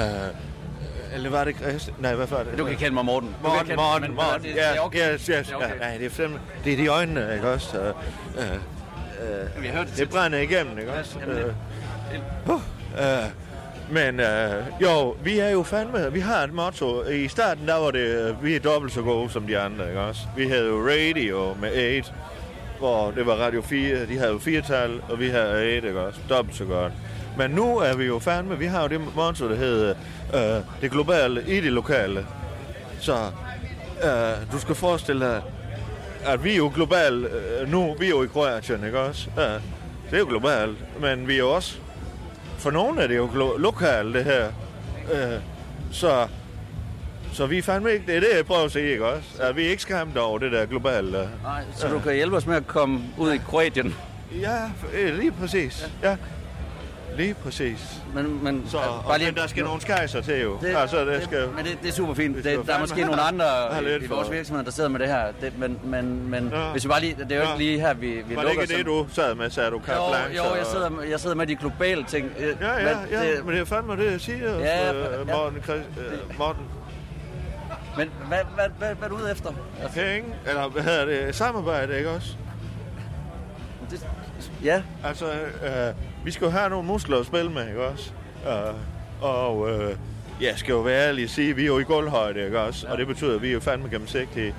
eller var det Christian? Nej, hvad var det? Du kan kalde mig Morten. Morten, kalde- Morten, men- Morten. det- Ja, det er okay. yes, yes. Det er okay. Ja, nej, det er fandme... Det er de øjne, ikke også? Øh, øh, hørt det det brænder igennem, ikke også? Jamen, det- Øh, uh, øh, men øh, jo, vi er jo fandme... Vi har et motto. I starten, der var det... Øh, vi er dobbelt så gode som de andre, ikke også? Vi havde jo radio med 8, hvor det var Radio 4. De havde jo firetal, og vi havde 8, ikke også? Dobbelt så godt. Men nu er vi jo fandme... Vi har jo det motto, der hedder øh, det globale i det lokale. Så øh, du skal forestille dig, at vi er jo globalt øh, nu. Vi er jo i Kroatien, ikke også? Uh, det er jo globalt, men vi er jo også... For nogle er det jo glo- lokalt, det her. Uh, så, så vi er fandme ikke... Det er det, jeg prøver at sige, ikke også? At vi er ikke skræmt over det der globale... Nej, så du kan hjælpe os med at komme ud i Kroatien. Ja, øh, lige præcis. Ja. Lige præcis. Men, men, så, bare og, lige- men der skal nogle skejser til jo. Det, altså, det det, skal, men det, det er super fint. det Det, der er måske nogle andre have i, i vores virksomhed, der sidder med det her. Det, men men, men Ja. hvis vi bare lige... Det er jo Ja. ikke lige her, vi, vi Var det lukker ikke det, du sad med, sagde du Jo, blanche? jo jeg, sidder, med- jeg sidder med de globale ting. Øh, Ja, ja, men ja, det... men det er fandme det, jeg siger, Ja, øh, ja. Morten, Chris, øh, Morten. Men hvad, hvad, hvad, hvad er du ude efter? Altså, Penge, eller hvad hedder det, samarbejde, ikke også? Det, ja. Altså, øh, vi skal jo have nogle muskler at spille med, ikke også? Øh, og øh, jeg skal jo være ærlig og sige, at vi er jo i gulvhøjde, ikke også? Ja. Og det betyder, at vi er jo fandme gennemsigtige.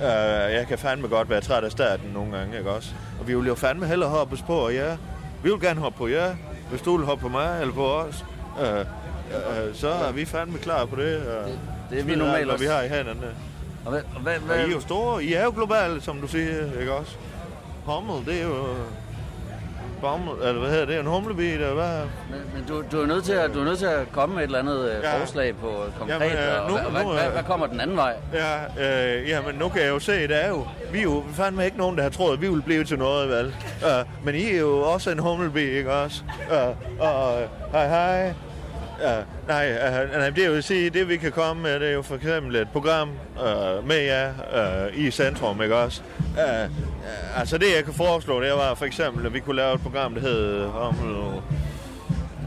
Øh, jeg kan fandme godt være træt af starten nogle gange, ikke også? Og vi vil jo fandme hellere hoppes på jer. Vi vil gerne hoppe på jer, hvis du vil hoppe på mig eller på os. Øh, øh, så er vi fandme klar på det. Øh, det, det er vi normalt hvad vi også. har i hænderne. Og hvad, og hvad, Og hvad, I er jo store. I er jo globale, som du siger, ikke også? Hummel, det er jo... Bommel, eller hvad hedder det? En humlebi, der hvad? Men, men du, du, er nødt til at, du er nødt til at komme med et eller andet ja. Ja. forslag på konkret, Jamen, øh, og nu- hvad, hvad, nu, hvad, øh, hvad kommer den anden vej? Ja, øh, jamen nu kan jeg jo se, det er jo... Vi er jo fandme ikke nogen, der har troet, at vi ville blive til noget, vel? Uh, men I er jo også en hummelbi, ikke også? Uh, og hej hej. Uh, nej, uh, nej, det er jo sige, det vi kan komme med, det er jo for eksempel et program uh, med jer uh, i centrum, ikke også? Uh, uh, altså det, jeg kan foreslå, det var for eksempel, at vi kunne lave et program, der hed Hummel...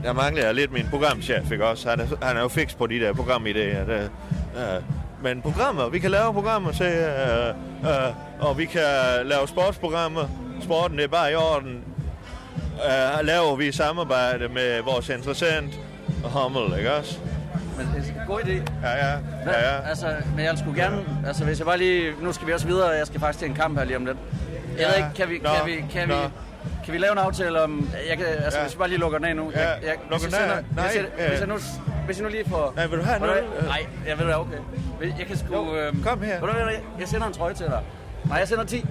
Der mangler jeg lidt min programchef, ikke også? Han er, han er jo fix på de der programidéer. Der, uh, men programmer, vi kan lave programmer til, uh, uh, og vi kan lave sportsprogrammer. Sporten det er bare i orden. Uh, laver vi samarbejde med vores interessant Hummel, ikke også? Men det er en god idé. Ja, ja. Hvad, ja, ja. Altså, men jeg skulle gerne... Altså, hvis jeg bare lige... Nu skal vi også videre, og jeg skal faktisk til en kamp her lige om lidt. Jeg Ja, ved ikke, kan vi, nå, kan vi, kan vi, nå. kan vi lave en aftale om... Jeg kan, altså, Ja. hvis vi bare lige lukker den af nu. Ja, jeg, jeg, lukker den jeg af? sender- Nej, Hvis jeg, øh. hvis jeg nu, hvis jeg nu lige får... Nej, vil du have noget? Nej, jeg ved det, okay. Jeg kan sgu... Jo, øhm, kom her. Ved du hvad, jeg sender en trøje til dig. Nej, jeg sender 10.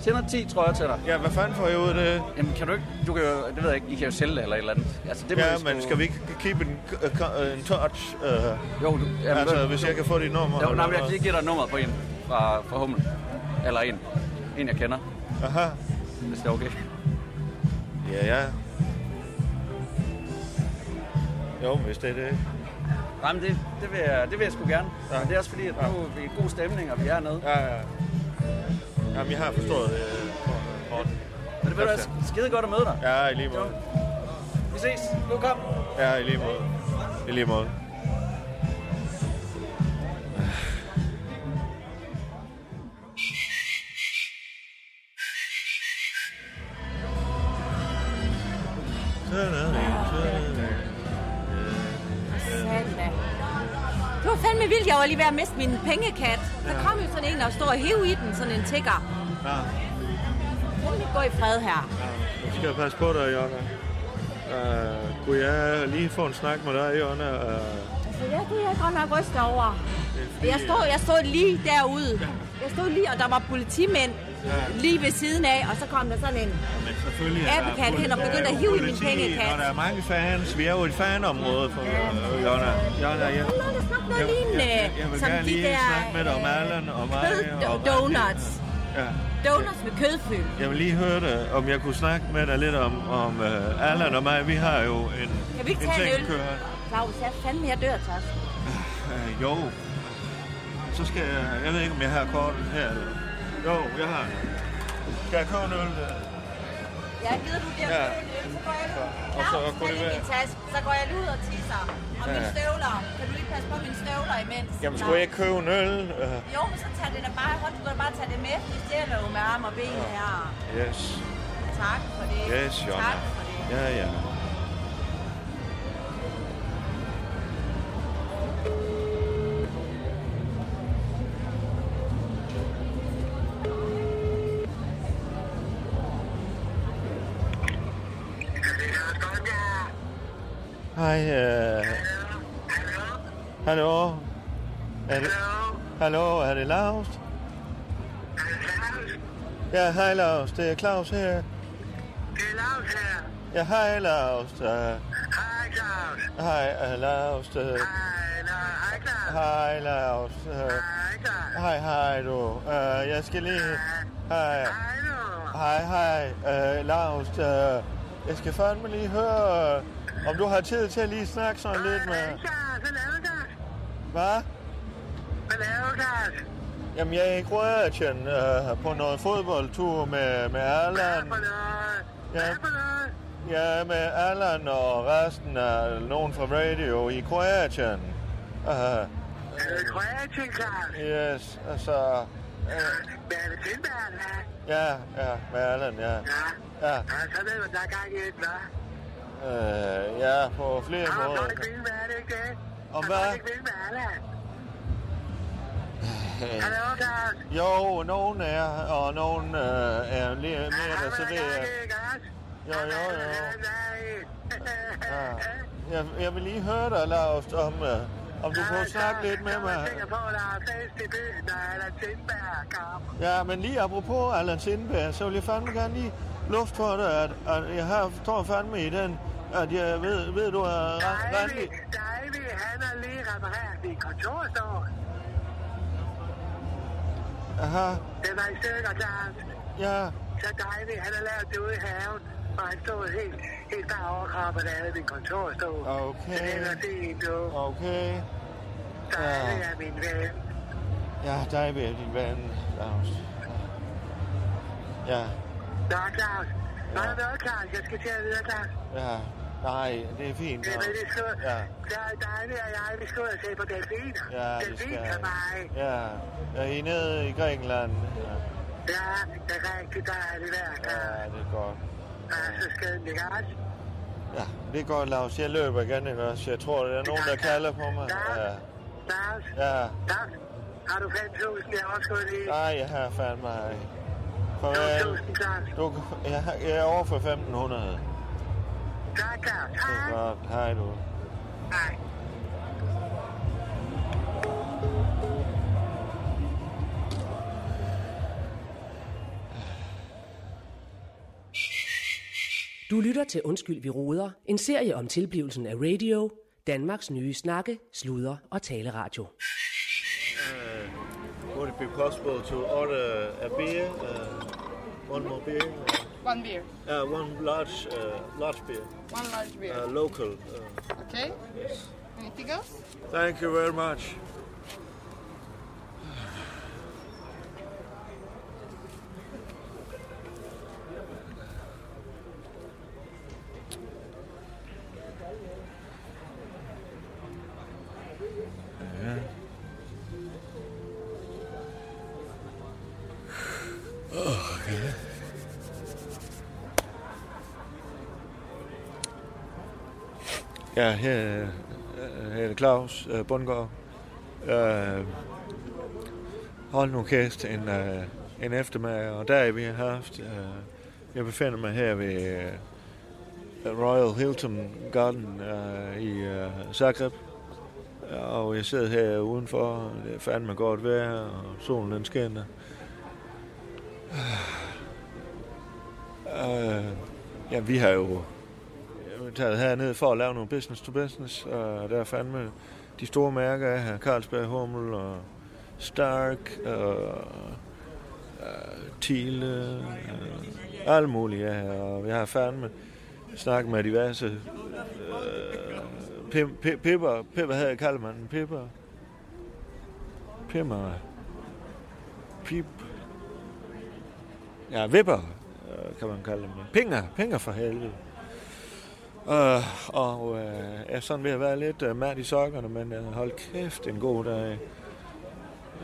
Sender 10 trøjer til dig. Ja, hvad fanden får jeg ud af det? Jamen, kan du ikke... Du kan jo... Det ved jeg ikke. I kan jo sælge det eller et eller andet. Altså, det Ja, men sgu- skal vi ikke keep in, uh, in touch? Uh, Jo, du, jamen, altså, du- hvis du- jeg kan få dit nummer. Jo, nej, men jeg kan lige give dig nummeret på en fra, fra Hummel. Eller en. En, jeg kender. Aha. Hvis det er okay. Ja, ja. Jo, hvis det er det. Nej, men det, det, vil jeg, det vil jeg sgu gerne. Ja. Men det er også fordi, at nu er vi i god stemning, og vi er hernede. Ja, ja. Jamen, jeg har forstået det, Morten. Men det vil være skide godt at møde dig. Ja, i lige måde. Vi ses. Nu kom. Ja, i lige måde. I lige måde. Satan fandme vildt, jeg var lige ved at miste min pengekat. Der kom jo sådan en, der stod og hæv i den, sådan en tigger. Ja. Fandme gå i fred her. Nu skal jeg passe på dig, Jonna. Uh, kunne jeg lige få en snak med dig, Jonna? Uh, Altså, ja, det er jeg godt nok rystet over. fordi- Jeg stod, jeg stod lige derude. Jeg stod lige, og der var politimænd lige ved siden af, og så kom der sådan en... der Abekat hen og begyndte at hive i min pengekat. Og der er mange fans. Vi er jo et fanområde for uh, Jonna. Jonna, jeg, Noget lignende, jeg, jeg vil som gerne de lige der snakke med dig om Allan og mig. og- donuts. Ja. Donuts med kødfyld. Jeg vil lige høre dig, om jeg kunne snakke med dig lidt om, om uh, Allan og mig. Vi har jo en, Kan vi ikke en tage en øl? Claus, jeg fandme, jeg dør tørst. Uh, jo. Så skal jeg... Jeg ved ikke, om jeg har kortet her. Eller. Jo, jeg har. Skal jeg købe en øl? Jeg gider, du giver Ja. ja. øl, så går jeg ud. Og så tag det min taske, så går jeg ud og tisser. Og Ja. mine støvler. Kan du lige passe på mine støvler imens? Jamen, skulle jeg ikke købe en øl? Uh, Jo, men så tag det da bare hånd. Du kan bare tage det med. Vi stjæler jo med arm og ben her. yes. Tak for det. Yes, Jonna. Tak for det. Ja, ja. Hej. Uh... Hallo. Er det... Hallo, er det Lars? Ja, hej Lars, det er Claus her. Det er Lars her. Ja, hej Lars. Uh, Hej Claus. hej uh, Lars. Uh, Hej, hej Claus. hej Lars. Uh, Hej Claus. hej, hej du. Uh, jeg skal lige... Hej. Hej, hej. Uh, Lars, uh, jeg skal fandme lige høre, uh, om du har tid til at lige snakke sådan lidt med... Hvad laver du? Hvad? Hvad laver du? Jamen, jeg er i Kroatien uh, på noget fodboldtur med, med Allan. Ja, ja, med Allan og resten af nogen fra radio i Kroatien. Uh, Er det Kroatien, Claus? yes, altså... Hvad er det Tindberg, hva'? Ja, ja, med Allan, ja. Ja. Ja, Ja, så ved man, der er gang i et, hva'? Uh, ja på flere du måder. ikke hvad er det ikke det? Om hvad? du godt ikke med Allan? Hallo, Claus. Jo, nogen er, og nogen uh, er lige mere reserveret. Jo, jo, jo. Ja. Jeg, jeg vil lige høre dig, Lars, om, uh, om du kunne snakke lidt med mig. Jeg på, der er fest i byen, der er Allan. Ja, men lige apropos Allan Sindberg, så vil jeg fandme gerne lige luft for dig, at, at jeg har, står fandme i den, at jeg ved, ved du er Davy, Randi. Davy, han har lige repareret din kontorstol. Aha, Den var i stykker, Claus. ja, Så Davy, han har lavet det ude i haven, og han stod helt, helt bare overkrop og lavede din kontorstol. Okay. Så den er fint, du. okay. Davy Ja. er min ven. Ja, dig ved din ven, Lars. Ja, Nå, Claus. Var der noget, Claus? Jeg skal til at videre, Claus. ja. Nej, det er fint. Det er Lars. rigtig skønt. Ja, Ja, Davy og jeg, vi skal ud og se på delfiner. ja, det skal mig. Ja, er I nede i Grækenland? Ja, Ja, det er rigtig dejligt vejr, ja det er godt. Ja, så skønt, ikke også? Ja, det er godt, Lars. Jeg løber igen, ikke også? Jeg tror, der er nogen, der kalder på mig. Ja, Claus, ja. Claus, har du 5.000? Jeg har også gået lige. Nej, jeg har fandme ej. Farvel. 2.000, Claus. Du, jeg, jeg er over for 1500. Tak, Claus. Hej. godt. Hej du. Hej. Du lytter til Undskyld, vi roder. En serie om tilblivelsen af radio. Danmarks nye snakke, sludre og taleradio. Uh, would it be possible to order a beer? Uh, one more beer? One beer. Uh, one large, uh, large beer. One large beer. Uh, local. Uh, okay. yes. Anything else? Thank you very much. Ja. Ja, her, øh, her er det Claus øh, Bundgaard. Øh, hold nu kæft, en, øh, en eftermiddag, og der er vi har haft. Øh, jeg befinder mig her ved øh, Royal Hilton Garden øh, i øh, Zagreb. Og jeg sidder her udenfor, det er fandme godt vejr, og solen den skinner. Øh, ja, vi har jo taget herned for at lave nogle business to business, og der er fandme de store mærker af her, Carlsberg Hummel og Stark og uh, Thiele, uh, alt muligt af her, og vi har fandme snakket med diverse øh, pipper, pipper havde jeg kaldt pipper, pimmer, pip, ja, vipper, øh, kan man kalde dem, pinger, pinger for helvede. Øh, og øh, jeg er sådan ved at være lidt øh, mad i sokkerne, men øh, hold kæft, en god dag.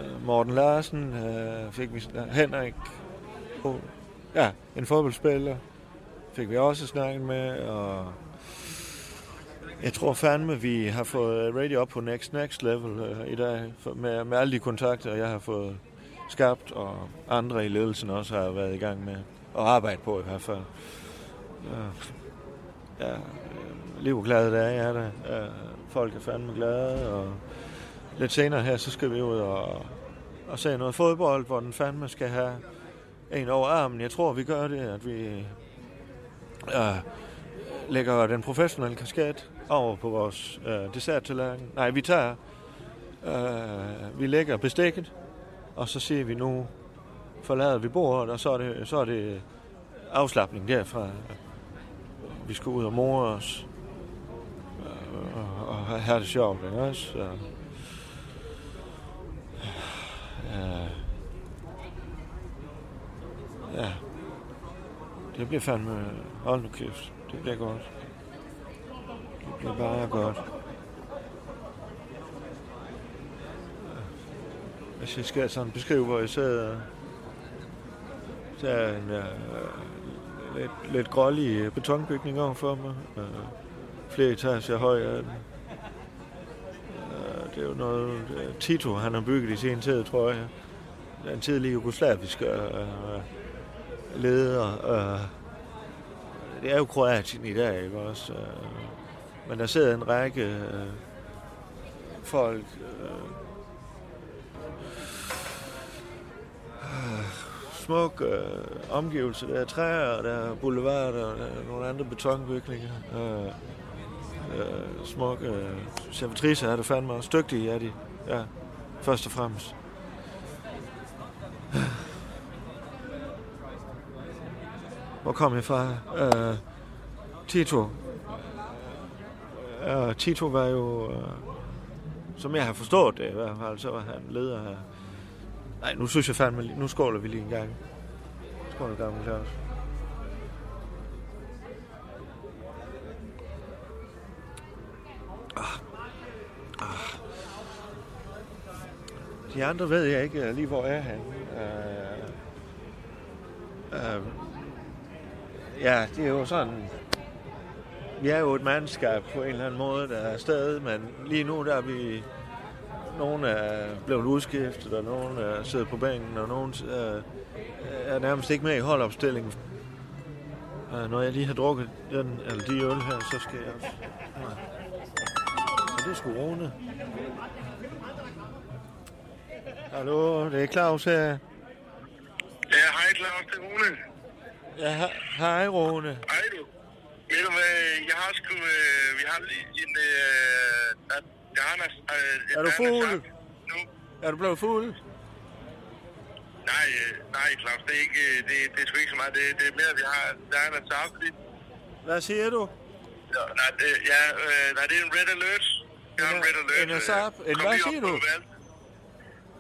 Øh, Morten Larsen øh, fik vi uh, Henrik, oh, ja, en fodboldspiller, fik vi også snakket med, og jeg tror fandme, vi har fået radio op på next, next level øh, i dag, for, med, med alle de kontakter, jeg har fået skabt, og andre i ledelsen også har været i gang med at arbejde på i hvert fald. Uh, ja, øh, livglade dage er der. Øh, folk er fandme glade, og lidt senere her, så skal vi ud og og se noget fodbold, hvor den fandme skal have en over armen. Jeg tror, vi gør det, at vi øh, lægger den professionelle kasket over på vores øh, desserttallerken. Nej, vi tager, øh, vi lægger bestikket, og så siger vi nu, forlader vi bordet, og så er det, så er det afslappning derfra. Vi skal ud og more os, øh, og, og have det sjovt, ikke også? Så, øh, ja, det bliver fandme, hold nu kæft, det bliver godt. Det bliver bare godt. Hvis jeg skal sådan beskrive, hvor jeg sidder, så er en Øh, lidt, lidt grålige øh, betonbygninger overfor mig. Øh, flere etager høj er den. Øh, det er jo noget, øh, Tito han har bygget i sin tid, tror jeg. Den tidlige jugoslaviske øh, leder. Øh, det er jo Kroatien i dag, ikke også? Øh, men der sidder en række øh, folk, øh, smuk øh, omgivelse. Der er træer, og der er boulevarder, og der er nogle andre betonbygninger. Øh, øh, smukke øh, servitriser er det fandme også. Dygtige er de, ja, først og fremmest. Hvor kom jeg fra? Øh, Tito. Øh, Tito var jo, øh, som jeg har forstået det i hvert fald, så var han leder af Nej, nu synes jeg fandme, nu skåler vi lige en gang. Skål, gamle Claus. Ah. Ah. De andre ved jeg ikke øh, lige, hvor er han. Uh, øh, uh, øh, ja, det er jo sådan... Vi er jo et mandskab på en eller anden måde, der er afsted, men lige nu der er vi... Nogle er blevet udskiftet, og nogle er siddet på bænken, og nogle uh, er nærmest ikke med i holdopstillingen. Uh, når jeg lige har drukket den, eller de øl her, så skal jeg også... Uh. Så det er sgu Rune. Hallo, det er Claus her. Ja, hej Claus, det er Rune. Ja, he- hej Rune. Hej du. Ved du hvad, jeg har sgu, øh, vi har lige en, øh, har øh, Er du fuld? Nu. Er du blevet fuld? Nej, øh, nej Claus, det er ikke, øh, det, det er sgu ikke så meget, det, det er mere, at vi har, der er en fordi, Hvad siger du? ja, nej, det, ja, øh, nej, det er en red alert. Jeg har en red alert. En asap? øh, En hvad siger du?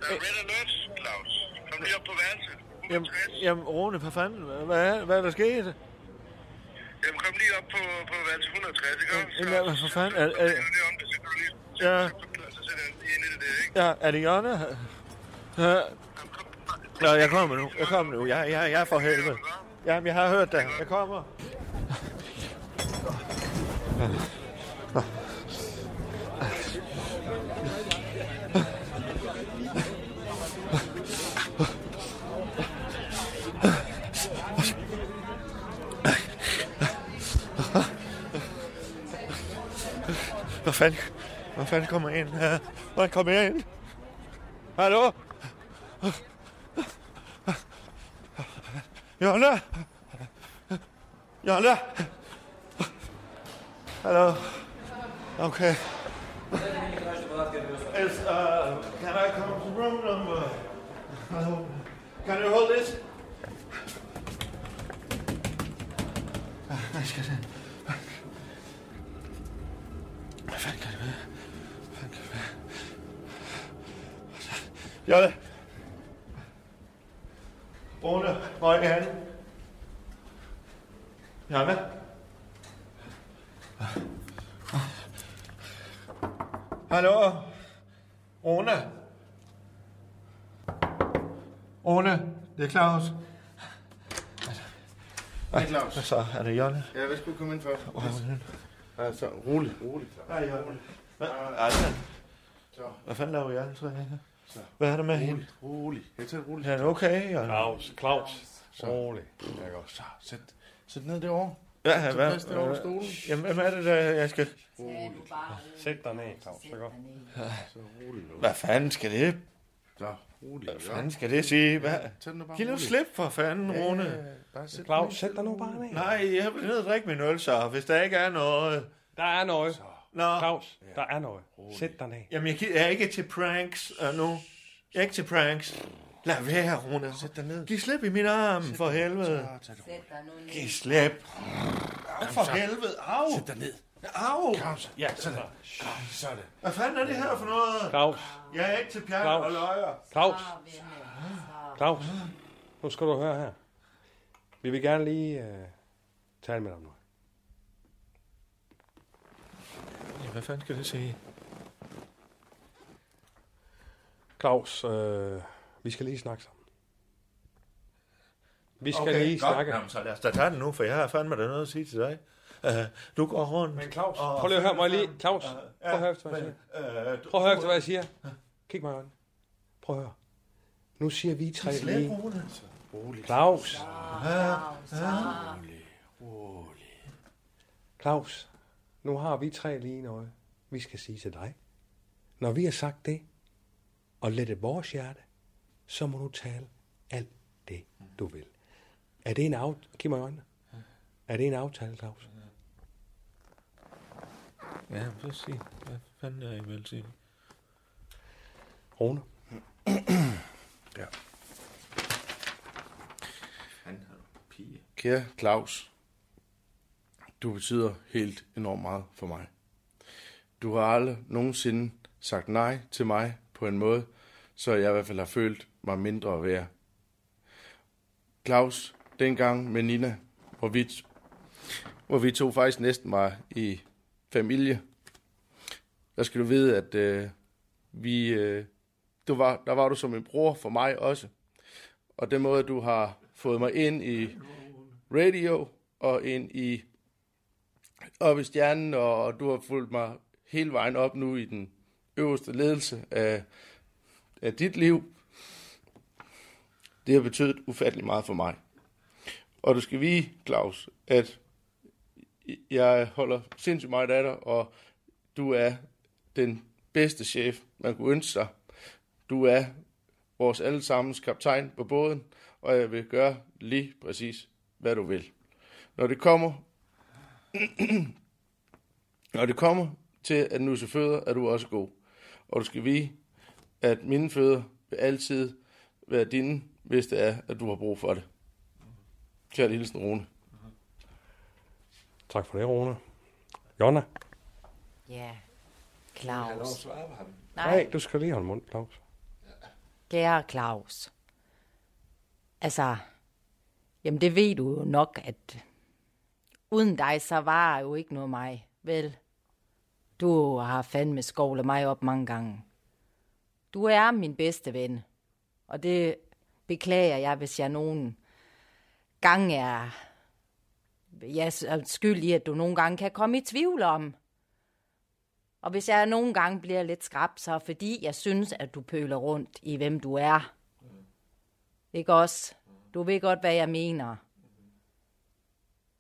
Der er red alert, Claus. Kom lige op på værelset. Jamen, jamen Rune, hvad fanden? Hvad er, hvad er der sket? Jamen, kom lige op på, på værelse 160, ikke? Jamen, hvad, hvad for fanden? Er, er, ja. Ja, er det Jonna? Ja. Nå, jeg kommer nu. Jeg kommer nu. Jeg, jeg, jeg er for helvede. Jamen, jeg har hørt det. Jeg kommer. Hvad fanden? Hvad fanden kommer ind her? Hvad kommer jeg ind? Hallo? Jonna? Jonna? Hallo? Okay. Is, uh, can I come to room number? Hello? Can you hold this? Hvad skal det? Hvad fanden kan det være? Hvad fanden kan det være? Jolle! Rune, hvor er han? Janne? Hallo? Rune? Rune, det er Claus. Hej, Claus. Hvad så? Er det Jonna? Ja, hvad skulle du komme ind er hun? Altså, rolig, rolig. Hej, Jonna. Hvad, hvad fanden laver jeg? Så. Hvad er der med rolig, hende? Rolig, Jeg tager det roligt. Er han okay, Jonna? Claus, Claus. Så. Rolig. Jeg går. Så, sæt, sæt ned derovre. Ja, Sæt hvad? derovre på stolen. Jamen, hvad er det, der jeg skal... Sæt dig ned, Claus. Så godt. Så rolig nu. Hvad fanden skal det? Så, rolig. Hvad fanden skal det sige? Hvad? Giv nu slip for fanden, Rune. Claus, sæt dig nu bare ned. Nej, jeg vil ned og drikke min øl, så hvis der ikke er noget... Der er noget. Nå. Claus, der er noget. Sæt dig ned. Jamen, jeg, jeg er ikke til pranks uh, nu. Jeg er ikke til pranks. Lad være, Rune. Sæt dig ned. Giv slip i min arm, for helvede. Giv slip. For helvede. Au. Sæt dig ned. Au. Claus, ja, sådan. Så er det. Hvad fanden er det her for noget? Claus. Jeg er ikke til pjat og løjer. Claus. Claus. Nu skal du høre her. Vi vil gerne lige uh, tale med dig om noget. Ja, hvad fanden skal det sige? Claus, øh, vi skal lige snakke sammen. Vi skal okay, lige godt. snakke. Jamen, så lad os da tage den nu, for jeg har fandme da noget at sige til dig. Uh, du går rundt. Men Claus, og- prøv lige at høre mig lige. Claus, Øh, prøv at høre efter, hvad jeg siger. Prøv at høre efter, hvad jeg siger. Kig mig i øjnene. Prøv at høre. Nu siger vi tre lige. Rune. Claus. Rolig, rolig. Claus, nu har vi tre lige noget, vi skal sige til dig. Når vi har sagt det, og lettet vores hjerte, så må du tale alt det, du vil. Er det en aftale? Giv mig øjnene. Er det en aftale, Claus? Ja, så sig. Hvad fanden er I vil sige? Rune? Ja. Kære Claus, du betyder helt enormt meget for mig. Du har aldrig nogensinde sagt nej til mig på en måde, så jeg i hvert fald har følt mig mindre værd. Claus, dengang med Nina, hvor vi, hvor vi to faktisk næsten var i familie, der skal du vide, at øh, vi, øh, du var, der var du som en bror for mig også. Og den måde, du har fået mig ind i radio og ind i op i stjernen, og du har fulgt mig hele vejen op nu i den øverste ledelse af, af dit liv. Det har betydet ufattelig meget for mig. Og du skal vide, Claus, at jeg holder sindssygt meget af dig, og du er den bedste chef, man kunne ønske sig. Du er vores allesammens kaptajn på båden, og jeg vil gøre lige præcis, hvad du vil. Når det kommer, når det kommer til at nusse fødder, er du også god. Og du skal vide, at mine fødder vil altid være dine, hvis det er, at du har brug for det. Kære hilsen, Rune. Tak for det, Rune. Jonna? Ja, Claus. Nej, du skal lige holde mund, Claus. Kære Claus. Altså, jamen det ved du jo nok, at uden dig, så var jo ikke noget mig, vel? Du har fandme skovlet mig op mange gange. Du er min bedste ven, og det beklager jeg, hvis jeg nogen gang er jeg er øh, skyld i, at du nogle gange kan komme i tvivl om. Og hvis jeg nogle gange bliver lidt skrab, så er fordi jeg synes, at du pøler rundt i, hvem du er. Ikke også? Du ved godt, hvad jeg mener.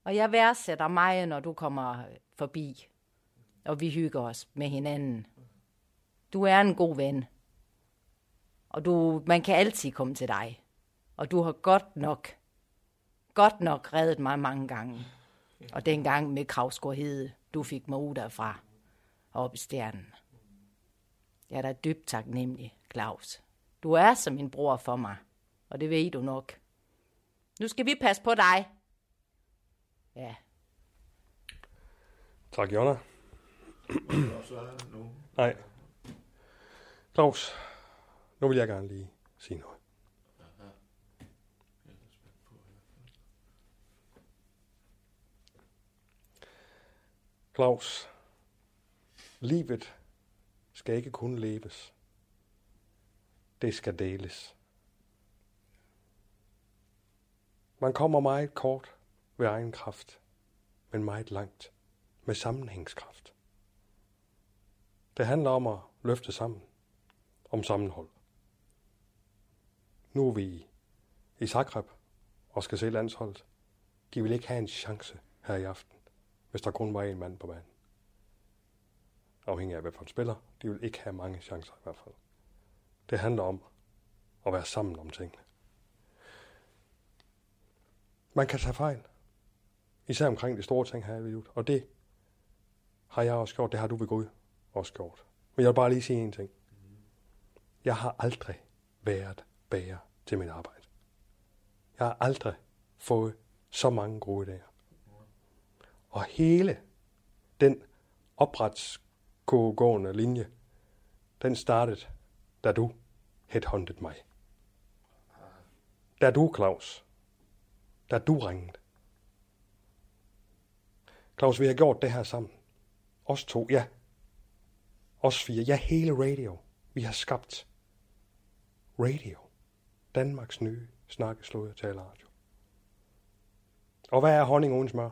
Og jeg værdsætter mig, når du kommer forbi, og vi hygger os med hinanden. Du er en god ven. Og du, man kan altid komme til dig. Og du har godt nok, godt nok reddet mig mange gange. Og dengang med kravskorhed, du fik mig ud derfra op i stjernen. Jeg er da dybt taknemmelig, Claus. Du er som en bror for mig, og det ved du nok. Nu skal vi passe på dig. Ja, Tak, Jonna. Nej. Claus, nu vil jeg gerne lige sige noget. Claus, livet skal ikke kun leves. Det skal deles. Man kommer meget kort ved egen kraft, men meget langt med sammenhængskraft. Det handler om at løfte sammen, om sammenhold. Nu er vi i Zagreb og skal se landsholdet. De vil ikke have en chance her i aften, hvis der kun var en mand på banen. Afhængig af, hvad for en spiller. De vil ikke have mange chancer i hvert fald. Det handler om at være sammen om tingene. Man kan tage fejl. Især omkring de store ting her i livet. Og det har jeg også gjort. Det har du ved Gud også gjort. Men jeg vil bare lige sige en ting. Jeg har aldrig været bager til mit arbejde. Jeg har aldrig fået så mange gode dage. Og hele den opretsgående linje, den startede, da du headhunted mig. Da du, Claus, da du ringede. Claus, vi har gjort det her sammen. Os to, ja. Os fire, ja, hele radio. Vi har skabt radio. Danmarks nye snakkeslåede taleradio. Og hvad er honning uden smør?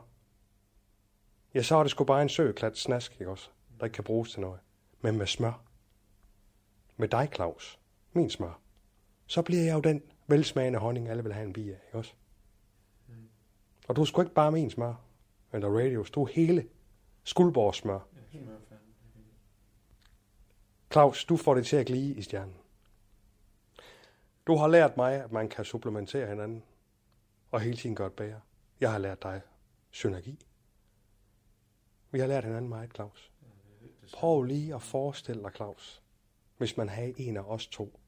Ja, så er det sgu bare en søklat snask, ikke også? Der ikke kan bruges til noget. Men med smør. Med dig, Claus. Min smør. Så bliver jeg jo den velsmagende honning, alle vil have en bi af, ikke også? Og du er sgu ikke bare min smør. Eller radio, stod hele Skuldborgs smør. Claus, du får det til at glide i stjernen. Du har lært mig, at man kan supplementere hinanden, og hele tiden gøre det bedre. Jeg har lært dig synergi. Vi har lært hinanden meget, Claus. Prøv lige at forestille dig, Claus, hvis man havde en af os to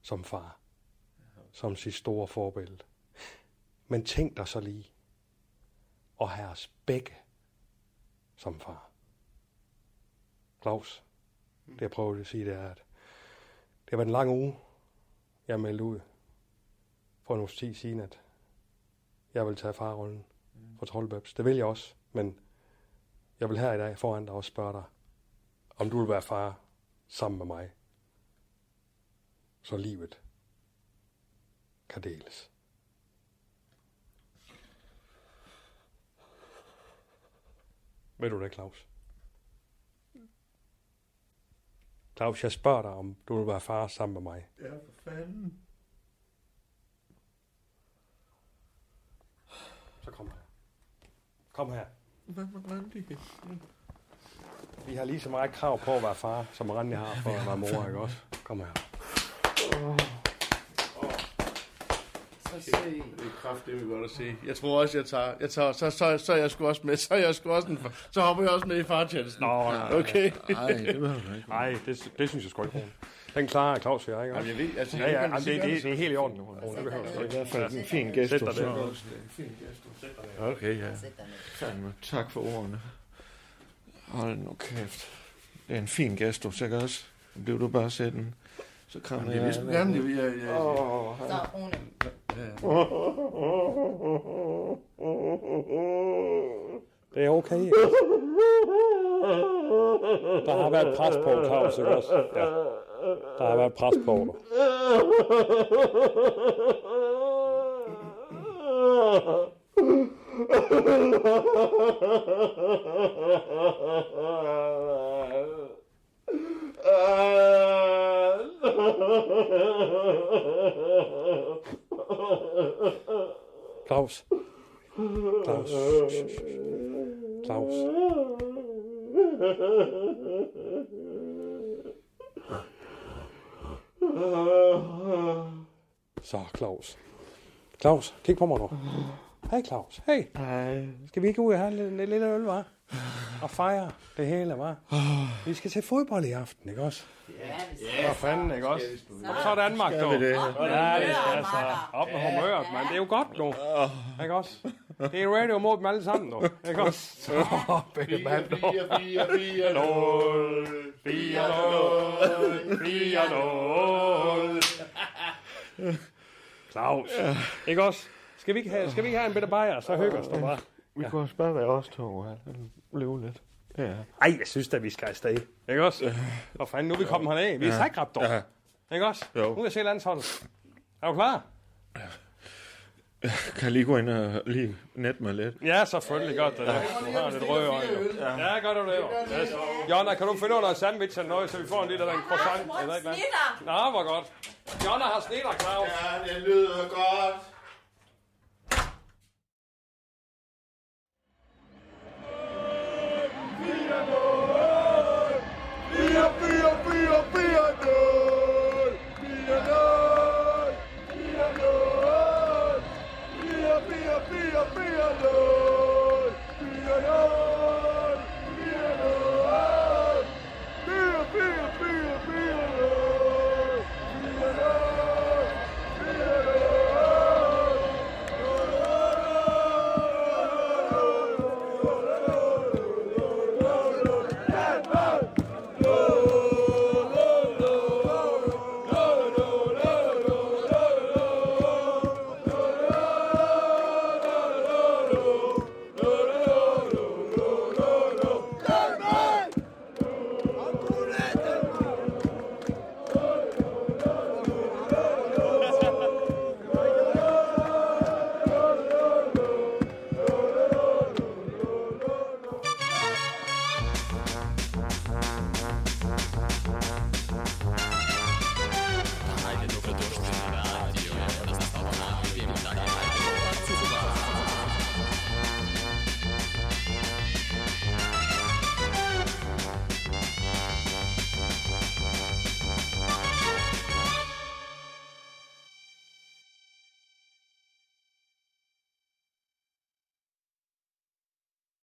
som far, som sit store forbillede. Men tænk dig så lige at have os begge som far. Claus, det jeg prøver at sige, det er, at det har været en lang uge, jeg meldte ud for en tid siden, at jeg vil tage farrollen for Troldbøbs. Det vil jeg også, men jeg vil her i dag foran dig også spørge dig, om du vil være far sammen med mig, så livet kan deles. Ved du det, Claus? Claus, jeg spørger dig, om du vil være far sammen med mig. Ja, for fanden. Så kom her. Kom her. Hvad med Randi? Vi har lige så meget krav på at være far, som Randi har for at være mor, ikke også? Kom her. Så se. Det er kraftigt godt at se. Jeg tror også, jeg tager, jeg tager så, så, så jeg sgu også med, så jeg sgu også en, så hopper jeg også med i fartjenesten. Nå, okay. Nej, det behøver du ikke. Nej, det, det synes jeg sgu ikke. Den klarer Claus, jeg ikke? Jamen, jeg ved, altså, ja, ja, jeg jamen, det, det, det- det, er helt i orden. Rune. Det behøver Det er i hvert fald en fin Sæt gestus. dig ned. Okay, ja. Fandme, tak for ordene. Hold nu kæft. Det er en fin gestus, ikke også? Bliver du bare sætten, så krammer Jamen, jeg vil gerne, jeg- jeg- jeg- Åh, Så, Rune. Det er okay. Der har været pres på, Claus, ikke også? Ja. Der har været pres på dig. Claus. Claus. Claus. Så, Claus. Claus, kig på mig nu. Hej, Claus. Hey. Hej. Skal vi ikke ud og have en lille, øl, var? Og fejre det hele, var? Vi skal til fodbold i aften, ikke også? Ja, Hvad fanden, ikke også? Og så er Danmark, vi det? Ja, det skal altså. Op med humøret, mand. Det er jo godt, nu. Ikke også? Det er radio mod dem alle sammen, nu. Ikke også? Så, begge mand, nu. 4, 4, 4, 0, 4, 0, 4, 0. Claus. Ikke også? Skal vi ikke have, skal vi ikke have en bitte bajer, så hygger os du bare. Vi kunne også bare være os to, ja. Leve lidt. Ja. Ej, jeg synes da, vi skal afsted. Ikke også? Hvor fanden, nu er vi kommet herned. Vi er Ja. sagt dog. Ja. Ikke også? Jo. Nu kan jeg se landsholdet. Er du klar? Kan jeg lige gå ind og lige net mig lidt? Ja, selvfølgelig godt. Det der. Du har lidt røde øjne. Ja, gør du det jo. Yes. Jonna, kan du finde noget sandwich eller noget, så vi får en lille en croissant? Eller et eller andet? Nå, hvor godt. Jonna har snitter, Claus. Ja, det lyder godt.